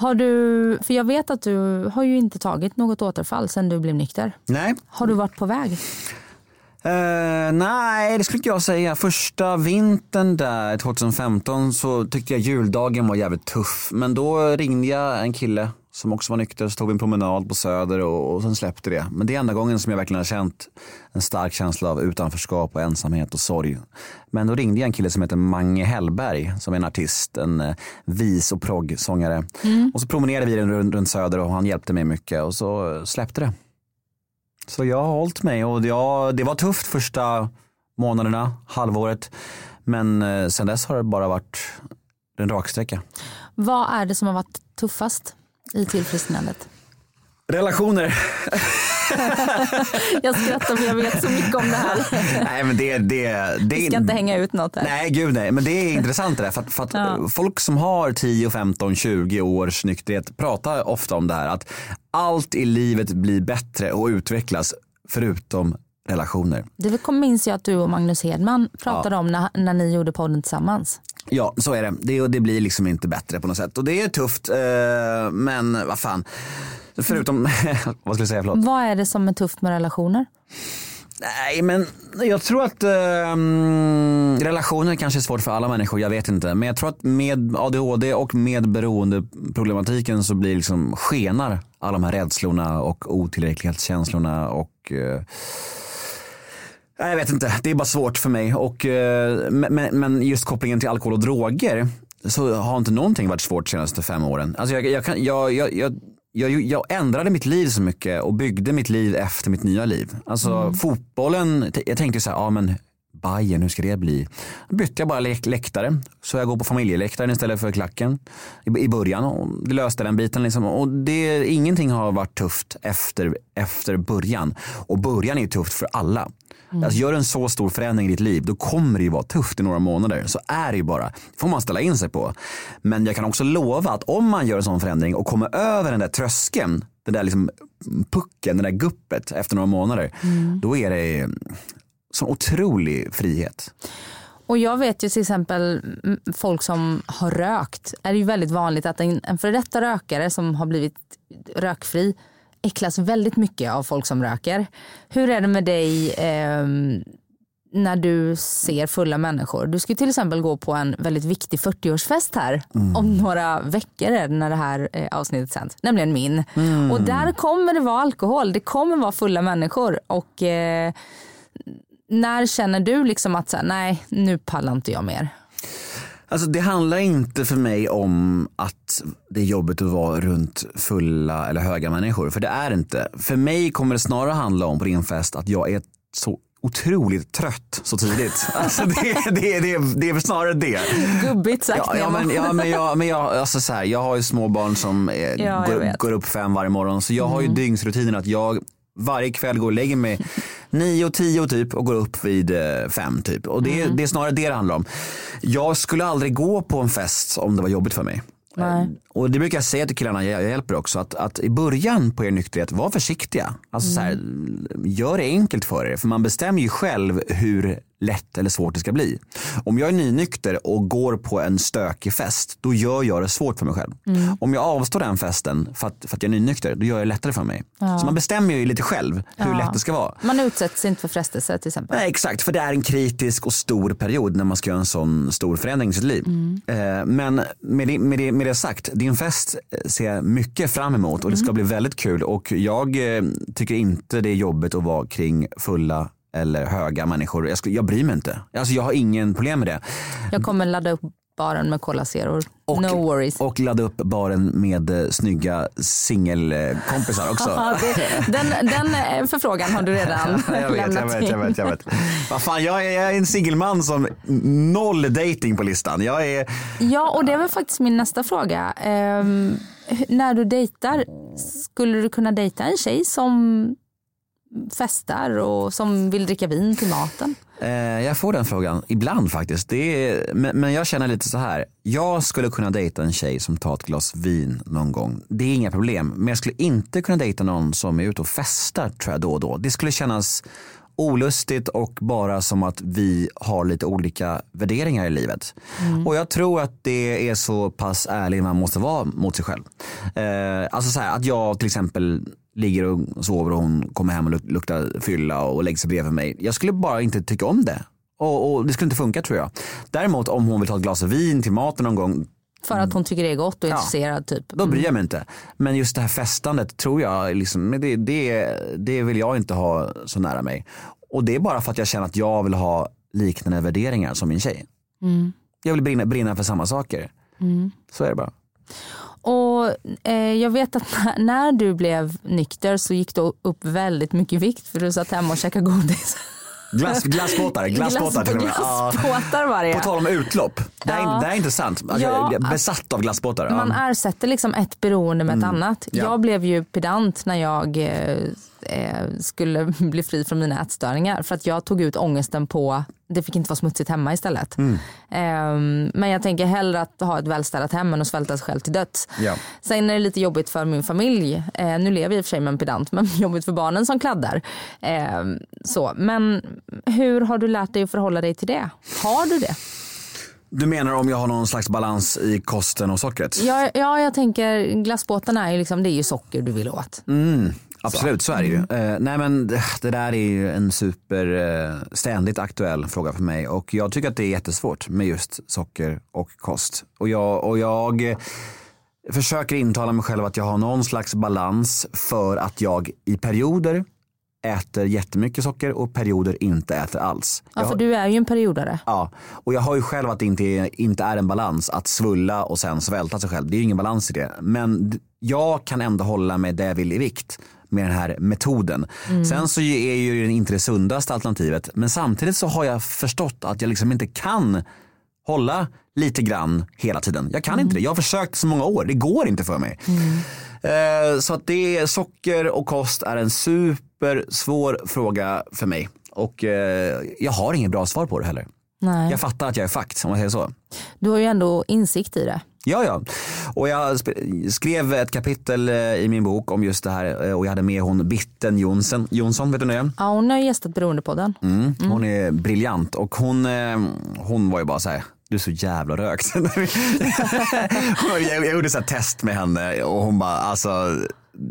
Har du, för jag vet att du har ju inte tagit något återfall sedan du blev nykter. Nej, Har du varit på väg? Eh, nej, det skulle inte jag säga. Första vintern där 2015 så tyckte jag juldagen var jävligt tuff. Men då ringde jag en kille som också var nykter så tog vi en promenad på Söder och, och sen släppte det. Men det är enda gången som jag verkligen har känt en stark känsla av utanförskap och ensamhet och sorg. Men då ringde jag en kille som heter Mange Hellberg som är en artist, en eh, vis och proggsångare. Och så promenerade vi runt, runt Söder och han hjälpte mig mycket och så släppte det. Så jag har hållit mig och jag, det var tufft första månaderna, halvåret. Men eh, sen dess har det bara varit en raksträcka. Vad är det som har varit tuffast i tillfrisknandet? Relationer. Jag skrattar för jag vet så mycket om det här. nej men det, det, det Vi ska inte hänga ut något här. Nej gud nej, men det är intressant det där. För att, för att Ja. folk som har 10, 15, 20 års nykterhet pratar ofta om det här. Att allt i livet blir bättre och utvecklas förutom relationer. Det minns jag att du och Magnus Hedman pratade om när, när ni gjorde podden tillsammans. Ja, så är det. det. Det blir liksom inte bättre på något sätt. Och det är tufft, eh, men vad fan. Förutom, vad skulle jag säga, förlåt. Vad är det som är tufft med relationer? Nej, men jag tror att eh, relationer kanske är svårt för alla människor, jag vet inte. Men jag tror att med ADHD och med beroendeproblematiken så blir liksom skenar alla de här rädslorna och otillräcklighetskänslorna och eh, Jag vet inte, det är bara svårt för mig. Och, eh, men, men just kopplingen till alkohol och droger så har inte någonting varit svårt de senaste fem åren. Alltså jag, jag, kan, jag, jag, jag, jag, ändrade mitt liv så mycket och byggde mitt liv efter mitt nya liv. Alltså fotbollen, jag tänkte så här, ja men Bayern, hur ska det bli? Då bytte jag bara läk- läktare. Så jag går på familjeläktaren istället för klacken i, i början. Och det löste den biten. Liksom. Och det, ingenting har varit tufft efter, efter början. Och början är ju tufft för alla. Alltså, gör en så stor förändring i ditt liv, då kommer det ju vara tufft i några månader. Så är det ju bara. Det får man ställa in sig på. Men jag kan också lova att om man gör en sån förändring och kommer över den där tröskeln, den där liksom pucken, det där guppet efter några månader, då är det sån otrolig frihet. Och jag vet ju till exempel mm, folk som har rökt. är det ju väldigt vanligt att en, en före detta rökare som har blivit rökfri äcklas väldigt mycket av folk som röker. Hur är det med dig ehm, när du ser fulla människor? Du ska till exempel gå på en väldigt viktig 40-årsfest här om några veckor när det här eh, avsnittet sänds, nämligen min. Och där kommer det vara alkohol, det kommer vara fulla människor och eh, när känner du liksom att så här, nej nu pallar inte jag mer? Alltså det handlar inte för mig om att det är jobbigt att vara runt fulla eller höga människor. För det är inte. För mig kommer det snarare handla om på din fest att jag är så otroligt trött så tidigt. Alltså det, det, det, det är snarare det. Gubbigt sagt. Ja, ja, men, ja, men, jag, men jag, alltså så här, jag har ju små barn som eh, Ja, går. Mm. går upp fem varje morgon. Så jag har ju dygnsrutinen att jag varje kväll går och lägger mig nio tio typ och går upp vid eh, fem typ. Och det, Mm. det är snarare det det handlar om. Jag skulle aldrig gå på en fest om det var jobbigt för mig. Nej. Och det brukar jag säga till killarna jag, hjälper också, att, att i början på er nykterhet, var försiktiga. Alltså så här, gör det enkelt för er, för man bestämmer ju själv hur lätt eller svårt det ska bli. Om jag är nynykter och går på en stökig fest, då gör jag det svårt för mig själv. Mm. Om jag avstår den festen för att, för att jag är nynykter, då gör jag det lättare för mig. Ja. Så man bestämmer ju lite själv hur Ja. lätt det ska vara. Man utsätts inte för frestelse till exempel. Nej, exakt, för det är en kritisk och stor period när man ska göra en sån stor förändring i sitt liv. Mm. Eh, Men med det, med, det, med det sagt, din fest ser jag mycket fram emot och det Mm. ska bli väldigt kul och jag eh, tycker inte det är jobbigt att vara kring fulla eller höga människor. Jag, skulle, jag bryr mig inte. Alltså, jag har ingen problem med det. Jag kommer ladda upp baren med Cola Zero. Och, no worries. och ladda upp baren med eh, snygga singelkompisar också. Den, den eh, förfrågan har du redan jag vet, jag lämnat vet, jag vet, jag vet. Vad fan, jag är, jag är en singelman som noll dating på listan. Jag är, Ja, och det väl faktiskt min nästa fråga. H- när du dejtar, skulle du kunna dejta en tjej som festar och som vill dricka vin till maten? Eh, jag får den frågan ibland faktiskt. Det är, men, men jag känner lite så här. Jag skulle kunna dejta en tjej som tar ett glas vin någon gång. Det är inga problem. Men jag skulle inte kunna dejta någon som är ute och festar tror jag då och då. Det skulle kännas olustigt och bara som att vi har lite olika värderingar i livet. Och jag tror att det är så pass ärlig man måste vara mot sig själv. Eh, alltså så här, att jag till exempel ligger och sover och hon kommer hem och luk- luktar fylla och lägger sig bredvid mig. Jag skulle bara inte tycka om det. Och, och det skulle inte funka tror jag. Däremot om hon vill ta ett glas vin till maten någon gång, För att hon tycker det är gott och är Ja. intresserad typ. då bryr jag mig inte. Men just det här festandet tror jag, liksom, det, det, det vill jag inte ha så nära mig. Och det är bara för att jag känner att jag vill ha liknande värderingar som min tjej. Mm. Jag vill brinna, brinna för samma saker. Mm. Så är det bara. Och eh, jag vet att när- när du blev nykter så gick du upp väldigt mycket vikt för du satt hemma och käkade godis. Glass, glassbåtar, glassbåtar till och med. Glassbåtar var det På tal om utlopp. Det här, Ja. är, det här är intressant. Alltså, Ja, jag är besatt av glassbåtar. Man ersätter liksom ett beroende med ett Mm. annat. Ja. Jag blev ju pedant när jag eh, eh, skulle bli fri från mina ätstörningar för att jag tog ut ångesten på det fick inte vara smutsigt hemma istället. Mm. Ehm, men jag tänker hellre att ha ett välstädat hem än att svälta sig själv till döds. Ja. Sen är det lite jobbigt för min familj. Eh, nu lever jag i och för sig med en pedant men jobbigt för barnen som kladdar. Ehm, så. Men hur har du lärt dig att förhålla dig till det? Har du det? Du menar om jag har någon slags balans i kosten och sockret? Ja, ja jag tänker glassbåtarna är ju liksom, det är ju socker du vill åt. Mm, absolut, så, är det ju. Eh, nej men det, där är ju en super eh, ständigt aktuell fråga för mig och jag tycker att det är jättesvårt med just socker och kost. Och jag, och jag eh, försöker intala mig själv att jag har någon slags balans för att jag i perioder äter jättemycket socker och perioder inte äter alls. Ja, Jag för har- du är ju en periodare. Ja, och jag har ju själv att det inte är, inte är en balans att svulla och sen svälta sig själv. Det är ju ingen balans i det. Men jag kan ändå hålla mig där jag vill i vikt med den här metoden. Mm. Sen så är ju det inte det sundaste alternativet. Men samtidigt så har jag förstått att jag liksom inte kan hålla lite grann hela tiden. Jag kan inte det. Jag har försökt så många år. Det går inte för mig. Eh, Så att det är socker och kost är en supersvår fråga för mig. Och eh, jag har inget bra svar på det heller. Nej. Jag fattar att jag är fakt om man säger så. Du har ju ändå insikt i det. Ja, ja. Och jag skrev ett kapitel eh, i min bok om just det här eh, och jag hade med hon Bitten Jonsson. Jonsson, vet du det? Ja, hon har gästat Beroendepodden. Mm. Hon är briljant och hon, eh, hon var ju bara så här, du är så jävla rökt. jag, gjorde så test med henne och hon bara, alltså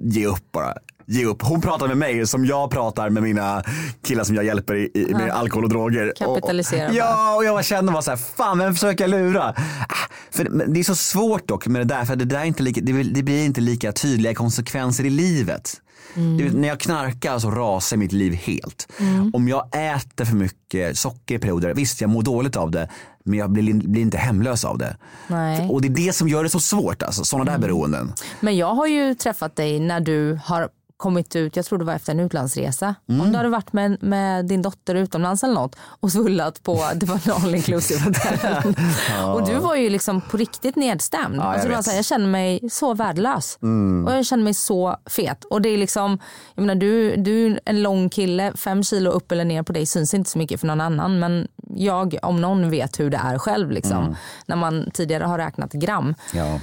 ge upp bara. Ge upp. Hon pratar med mig som jag pratar med mina killar som jag hjälper i, i, med alkohol och droger. Kapitalisera Och, och, ja, och jag bara kände bara så här, fan vem försöker jag lura? Ah, För det, är så svårt dock med det där, för det, där är inte lika, det, blir- inte lika tydliga konsekvenser i livet. Mm. När jag knarkar så rasar mitt liv helt. Mm. Om jag äter för mycket socker i perioder, visst jag mår dåligt av det, men jag blir, blir inte hemlös av det. Nej. Och det är det som gör det så svårt, alltså, sådana Mm. där beroenden. Men jag har ju träffat dig när du har kommit ut, jag tror det var efter en utlandsresa. Mm. Om du hade varit med, med din dotter utomlands eller något och svullat på, det var en all inclusive hotell. Ja. Och du var ju liksom på riktigt nedstämd. Ja, jag alltså så här, jag känner mig så värdelös. Mm. Och jag känner mig så fet. Och det är liksom, jag menar du, du är en lång kille, fem kilo upp eller ner på dig syns inte så mycket för någon annan. Men jag om någon vet hur det är själv liksom. Mm. När man tidigare har räknat gram. Ja.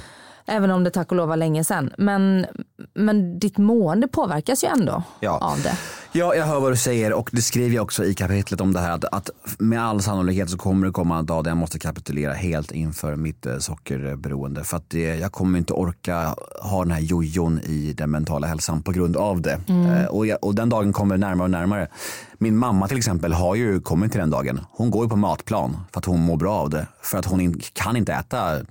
Även om det tack och lov var länge sedan. Men, men ditt mående påverkas ju ändå Ja. av det. Ja, jag hör vad du säger och det skriver jag också i kapitlet om det här att, med all sannolikhet så kommer det komma en dag där jag måste kapitulera helt inför mitt eh, sockerberoende för att det, jag kommer inte orka ha den här jojon i den mentala hälsan på grund av det. Mm. Eh, och, jag, och den dagen kommer närmare och närmare. Min mamma till exempel har ju kommit till den dagen. Hon går ju på matplan för att hon mår bra av det. För att hon in, kan inte äta eh,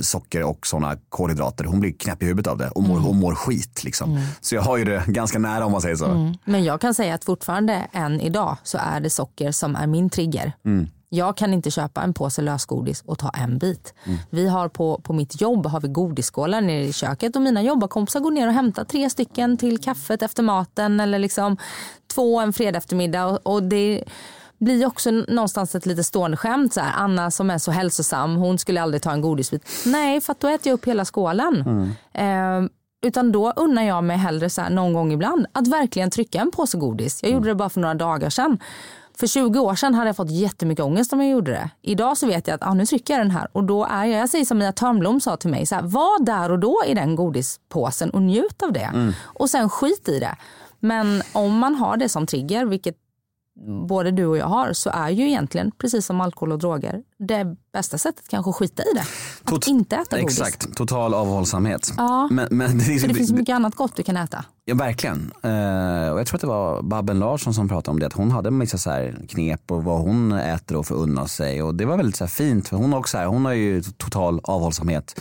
socker och sådana kolhydrater. Hon blir knäpp i huvudet av det och mår, Mm. hon mår skit. Liksom. Mm. Så jag har ju det ganska nära om man säger så. Mm. Men jag kan säga att fortfarande än idag så är det socker som är min trigger. Mm. Jag kan inte köpa en påse lösgodis och ta en bit. Mm. Vi har på, på mitt jobb har vi godisskålar nere i köket och mina jobbarkompisar går ner och hämtar tre stycken till kaffet efter maten eller liksom två en fredag eftermiddag och, och det blir också någonstans ett lite stående skämt. Så här, Anna som är så hälsosam, hon skulle aldrig ta en godisbit. Nej, för att då äter jag upp hela skålen. Eh, utan då unnar jag mig hellre så här någon gång ibland att verkligen trycka en påse godis. Jag gjorde det bara för några dagar sedan. För 20 år sedan hade jag fått jättemycket ångest om jag gjorde det. Idag så vet jag att ah, nu trycker jag den här och då är jag, jag säger som Mia Törnblom sa till mig, så här, var där och då i den godispåsen och njut av det. Mm. Och sen skit i det. Men om man har det som trigger, vilket både du och jag har, så är ju egentligen, precis som alkohol och droger, det bästa sättet kanske att skita i det. Att inte äta godis. Exakt, total avhållsamhet. Ja. Men, men det, För det finns mycket annat gott du kan äta. Ja, verkligen. Eh, och jag tror att det var Babben Larsson som pratade om det. Att hon hade vissa så här knep och vad hon äter och att unna sig. Och det var väldigt så fint. För hon, också så här, hon har ju total avhållsamhet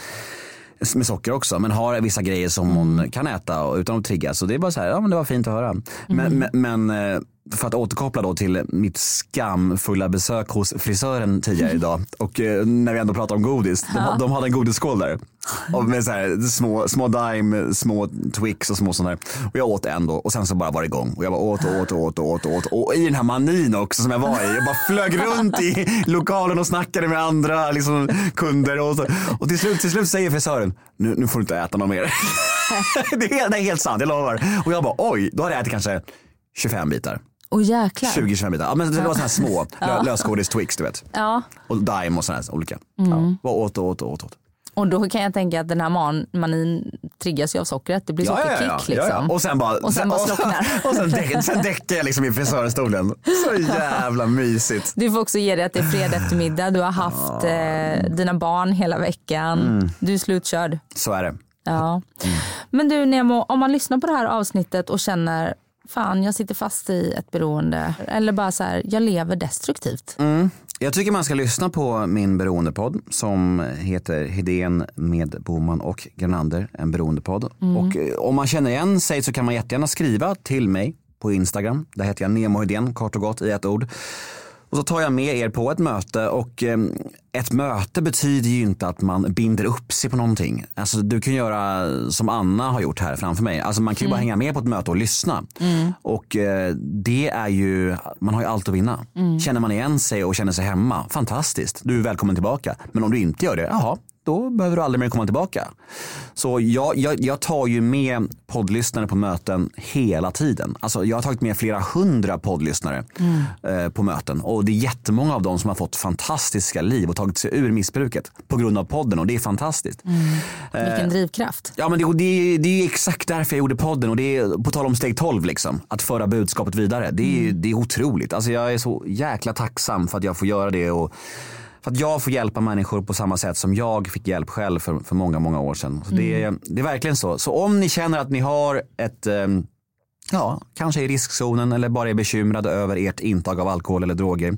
med socker också. Men har vissa grejer som hon kan äta utan att triggas. Så det är bara så här, ja men det var fint att höra. Men, Mm. men, men eh, för att återkoppla då till mitt skamfulla besök hos frisören tidigare idag. Och eh, när vi ändå pratar om godis. De, Ja. de hade en godisskål där. Och med så här, små, små Dime, små Twix och små sådana där. Och jag åt en då och sen så bara var det igång. Och jag bara åt och åt och åt och åt och åt. Och i den här manin också som jag var i. Jag bara flög runt i lokalen och snackade med andra liksom, kunder. Och, så. och till, slut, till slut säger frisören, nu, nu får du inte äta något mer. det, är, helt- det är helt sant, jag lovar. Och jag bara oj, då hade jag ätit kanske 25 bitar. Och jäklar. 20-25 bitar. Ja, men det var sådana här små Ja. lö, lösgodis Twix du vet. Ja. Och Dime och sådana här olika. Mm. Ja, bara åt och åt och åt. åt. Och då kan jag tänka att den här man, manin triggas ju av sockret. Det blir sockerkick liksom. ja, ja. Och sen bara, Och sen bara slocknar. och sen, däck, sen däckar jag liksom i frisörstolen. Så jävla mysigt. Du får också ge dig att det är fredag eftermiddag. Du har haft eh, dina barn hela veckan. Mm. Du är slutkörd. Så är det. Ja. Men du Nemo, om man lyssnar på det här avsnittet och känner fan jag sitter fast i ett beroende. Eller bara så här, jag lever destruktivt. Mm. Jag tycker man ska lyssna på min beroendepodd som heter Hedén med Boman och Granander, en beroendepodd. Mm. Och eh, om man känner igen sig så kan man jättegärna skriva till mig på Instagram. Där heter jag Nemo Hedén, kort och gott i ett ord. Och så tar jag med er på ett möte och eh, ett möte betyder ju inte att man binder upp sig på någonting. Alltså du kan göra som Anna har gjort här framför mig. Alltså man kan ju bara Mm. hänga med på ett möte och lyssna. Mm. Och eh, det är ju, man har ju allt att vinna. Mm. Känner man igen sig och känner sig hemma, fantastiskt. Du är välkommen tillbaka. Men om du inte gör det, jaha, då behöver du aldrig mer komma tillbaka. Så jag, jag, jag tar ju med poddlyssnare på möten hela tiden. Alltså jag har tagit med flera hundra poddlyssnare Mm. eh, på möten. Och det är jättemånga av dem som har fått fantastiska liv och tagit sig ur missbruket på grund av podden och det är fantastiskt. Eh, Vilken drivkraft. Ja men det, det, det är exakt därför jag gjorde podden och det är på tal om steg 12 liksom. Att föra budskapet vidare. Det är, Mm. det är otroligt. Alltså jag är så jäkla tacksam för att jag får göra det och för att jag får hjälpa människor på samma sätt som jag fick hjälp själv för, för många, många år sedan. Så det, är, Mm. det är verkligen så. Så om ni känner att ni har ett ehm, Ja, kanske i riskzonen eller bara är bekymrade över ert intag av alkohol eller droger.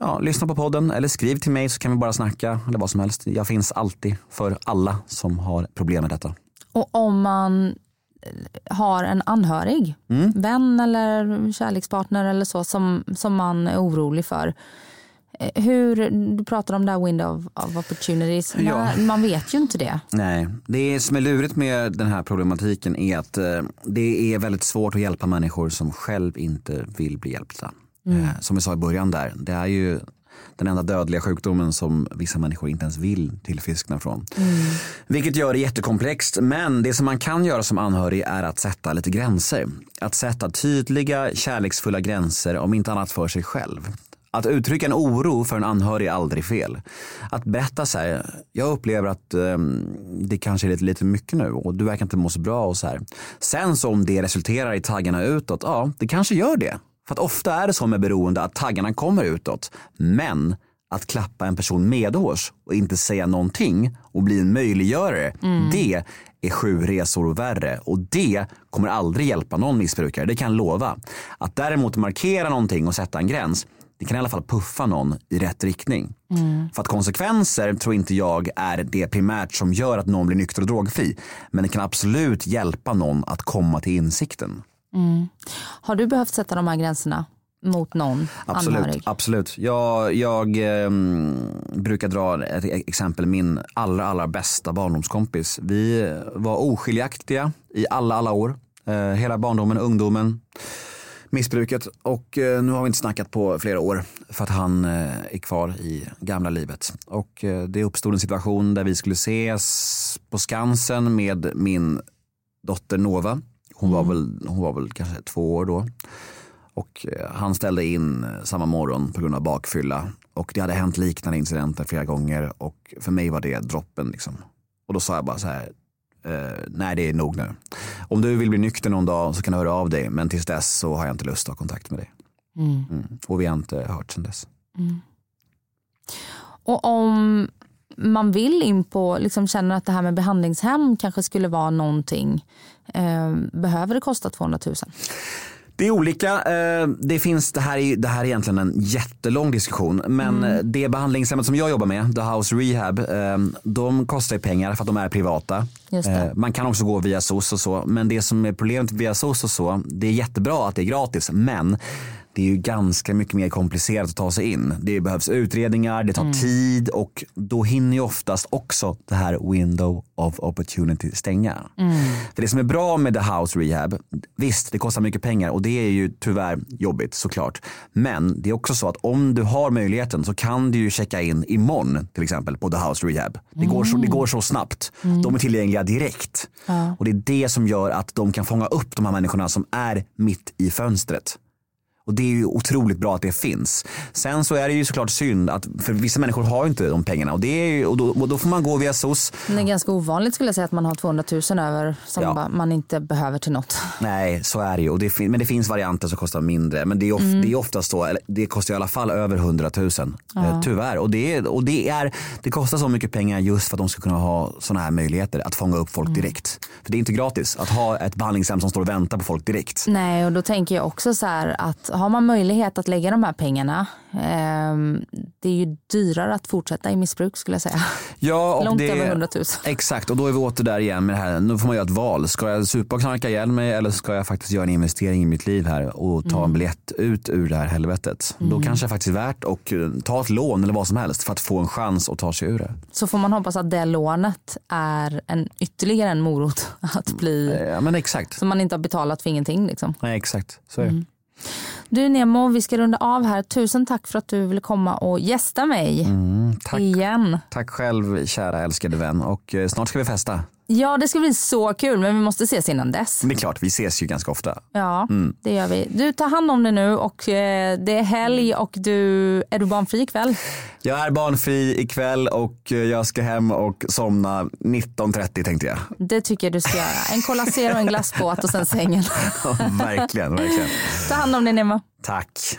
Ja, lyssna på podden eller skriv till mig så kan vi bara snacka eller vad som helst. Jag finns alltid för alla som har problem med detta. Och om man eh, har en anhörig, Mm. vän eller kärlekspartner eller så som, som man är orolig för. Hur, du pratar om det här window of, of opportunities. Ja. Man vet ju inte det. Nej, det som är lurigt med den här problematiken är att eh, det är väldigt svårt att hjälpa människor som själv inte vill bli hjälpta. Mm. Eh, som vi sa i början där, det är ju den enda dödliga sjukdomen som vissa människor inte ens vill tillfriskna från. Vilket gör det jättekomplext. Men det som man kan göra som anhörig är att sätta lite gränser. Att sätta tydliga, kärleksfulla gränser, om inte annat för sig själv. Att uttrycka en oro för en anhörig är aldrig fel. Att berätta så här, jag upplever att um, det kanske är lite, lite mycket nu och du verkar inte må så bra och så här. Sen så om det resulterar i taggarna utåt, ja det kanske gör det. För att ofta är det så med beroende att taggarna kommer utåt. Men att klappa en person medhårs och inte säga någonting och bli en möjliggörare, mm. det är sju resor värre och det kommer aldrig hjälpa någon missbrukare, det kan jag lova. Att däremot markera någonting och sätta en gräns, det kan i alla fall puffa någon i rätt riktning. Mm. För att konsekvenser tror inte jag är det primärt som gör att någon blir nykter och drogfri. Men det kan absolut hjälpa någon att komma till insikten. Mm. Har du behövt sätta de här gränserna mot någon absolut, anhörig? Absolut. Jag, jag eh, brukar dra ett exempel. Min allra, allra bästa barndomskompis. Vi var oskiljaktiga i alla, alla år. Eh, hela barndomen, ungdomen, missbruket. Och eh, nu har vi inte snackat på flera år för att han eh, är kvar i gamla livet. Och eh, det uppstod en situation där vi skulle ses på Skansen med min dotter Nova. Hon, mm. var, väl, hon var väl kanske två år då. Och eh, han ställde in eh, samma morgon på grund av bakfylla. Och det hade hänt liknande incidenter flera gånger och för mig var det droppen. Liksom. Och då sa jag bara så här, eh, nej det är nog nu. Om du vill bli nykter någon dag så kan du höra av dig men tills dess så har jag inte lust att ha kontakt med dig. Mm. Mm. Och vi har inte hört sedan dess. Mm. Och om man vill in på, liksom känner att det här med behandlingshem kanske skulle vara någonting, eh, behöver det kosta 200 000? Det är olika. Eh, det, finns, det, här är, det här är egentligen en jättelång diskussion. Men mm. det behandlingshemmet som jag jobbar med, The House Rehab, eh, de kostar pengar för att de är privata. Eh, man kan också gå via SOS och så. Men det som är problemet via SOS och så, det är jättebra att det är gratis. Men det är ju ganska mycket mer komplicerat att ta sig in. Det behövs utredningar, det tar mm. tid och då hinner ju oftast också det här window of opportunity stänga. Mm. För det som är bra med the house rehab, visst det kostar mycket pengar och det är ju tyvärr jobbigt såklart. Men det är också så att om du har möjligheten så kan du ju checka in imorgon till exempel på the house rehab. Det, går, så, det går så snabbt. Mm. De är tillgängliga direkt. Ja. Och det är det som gör att de kan fånga upp de här människorna som är mitt i fönstret. Och det är ju otroligt bra att det finns. Sen så är det ju såklart synd att för vissa människor har ju inte de pengarna och, det är ju, och, då, och då får man gå via SOS. Det är ganska ovanligt skulle jag säga att man har 200 000 över som ja. man inte behöver till något. Nej, så är det ju. Och det, men det finns varianter som kostar mindre. Men det är, of, mm. det är oftast så, det kostar i alla fall över 100 000. Ja. Eh, tyvärr. Och, det, och det, är, det kostar så mycket pengar just för att de ska kunna ha sådana här möjligheter att fånga upp folk mm. direkt. För det är inte gratis att ha ett behandlingshem som står och väntar på folk direkt. Nej, och då tänker jag också så här att har man möjlighet att lägga de här pengarna, eh, det är ju dyrare att fortsätta i missbruk skulle jag säga. Ja, och Långt det, över 100 000. Exakt, och då är vi åter där igen med det här. Nu får man göra ett val. Ska jag supa och knarka ihjäl mig eller ska jag faktiskt göra en investering i mitt liv här och ta mm. en biljett ut ur det här helvetet? Mm. Då kanske det faktiskt är värt att eh, ta ett lån eller vad som helst för att få en chans att ta sig ur det. Så får man hoppas att det lånet är en, ytterligare en morot att bli, ja, men exakt. så man inte har betalat för ingenting. Liksom. Nej, exakt, så är det. Mm. Du Nemo, vi ska runda av här. Tusen tack för att du ville komma och gästa mig mm, tack. igen. Tack själv kära älskade vän och eh, snart ska vi festa. Ja det ska bli så kul men vi måste ses innan dess. Det är klart, vi ses ju ganska ofta. Ja mm. det gör vi. Du tar hand om dig nu och eh, det är helg och du, är du barnfri ikväll? Jag är barnfri ikväll och eh, jag ska hem och somna 19.30 tänkte jag. Det tycker jag du ska göra. En Cola Zero, en glassbåt och sen sängen. verkligen, verkligen. Ta hand om dig Nemo. Tack.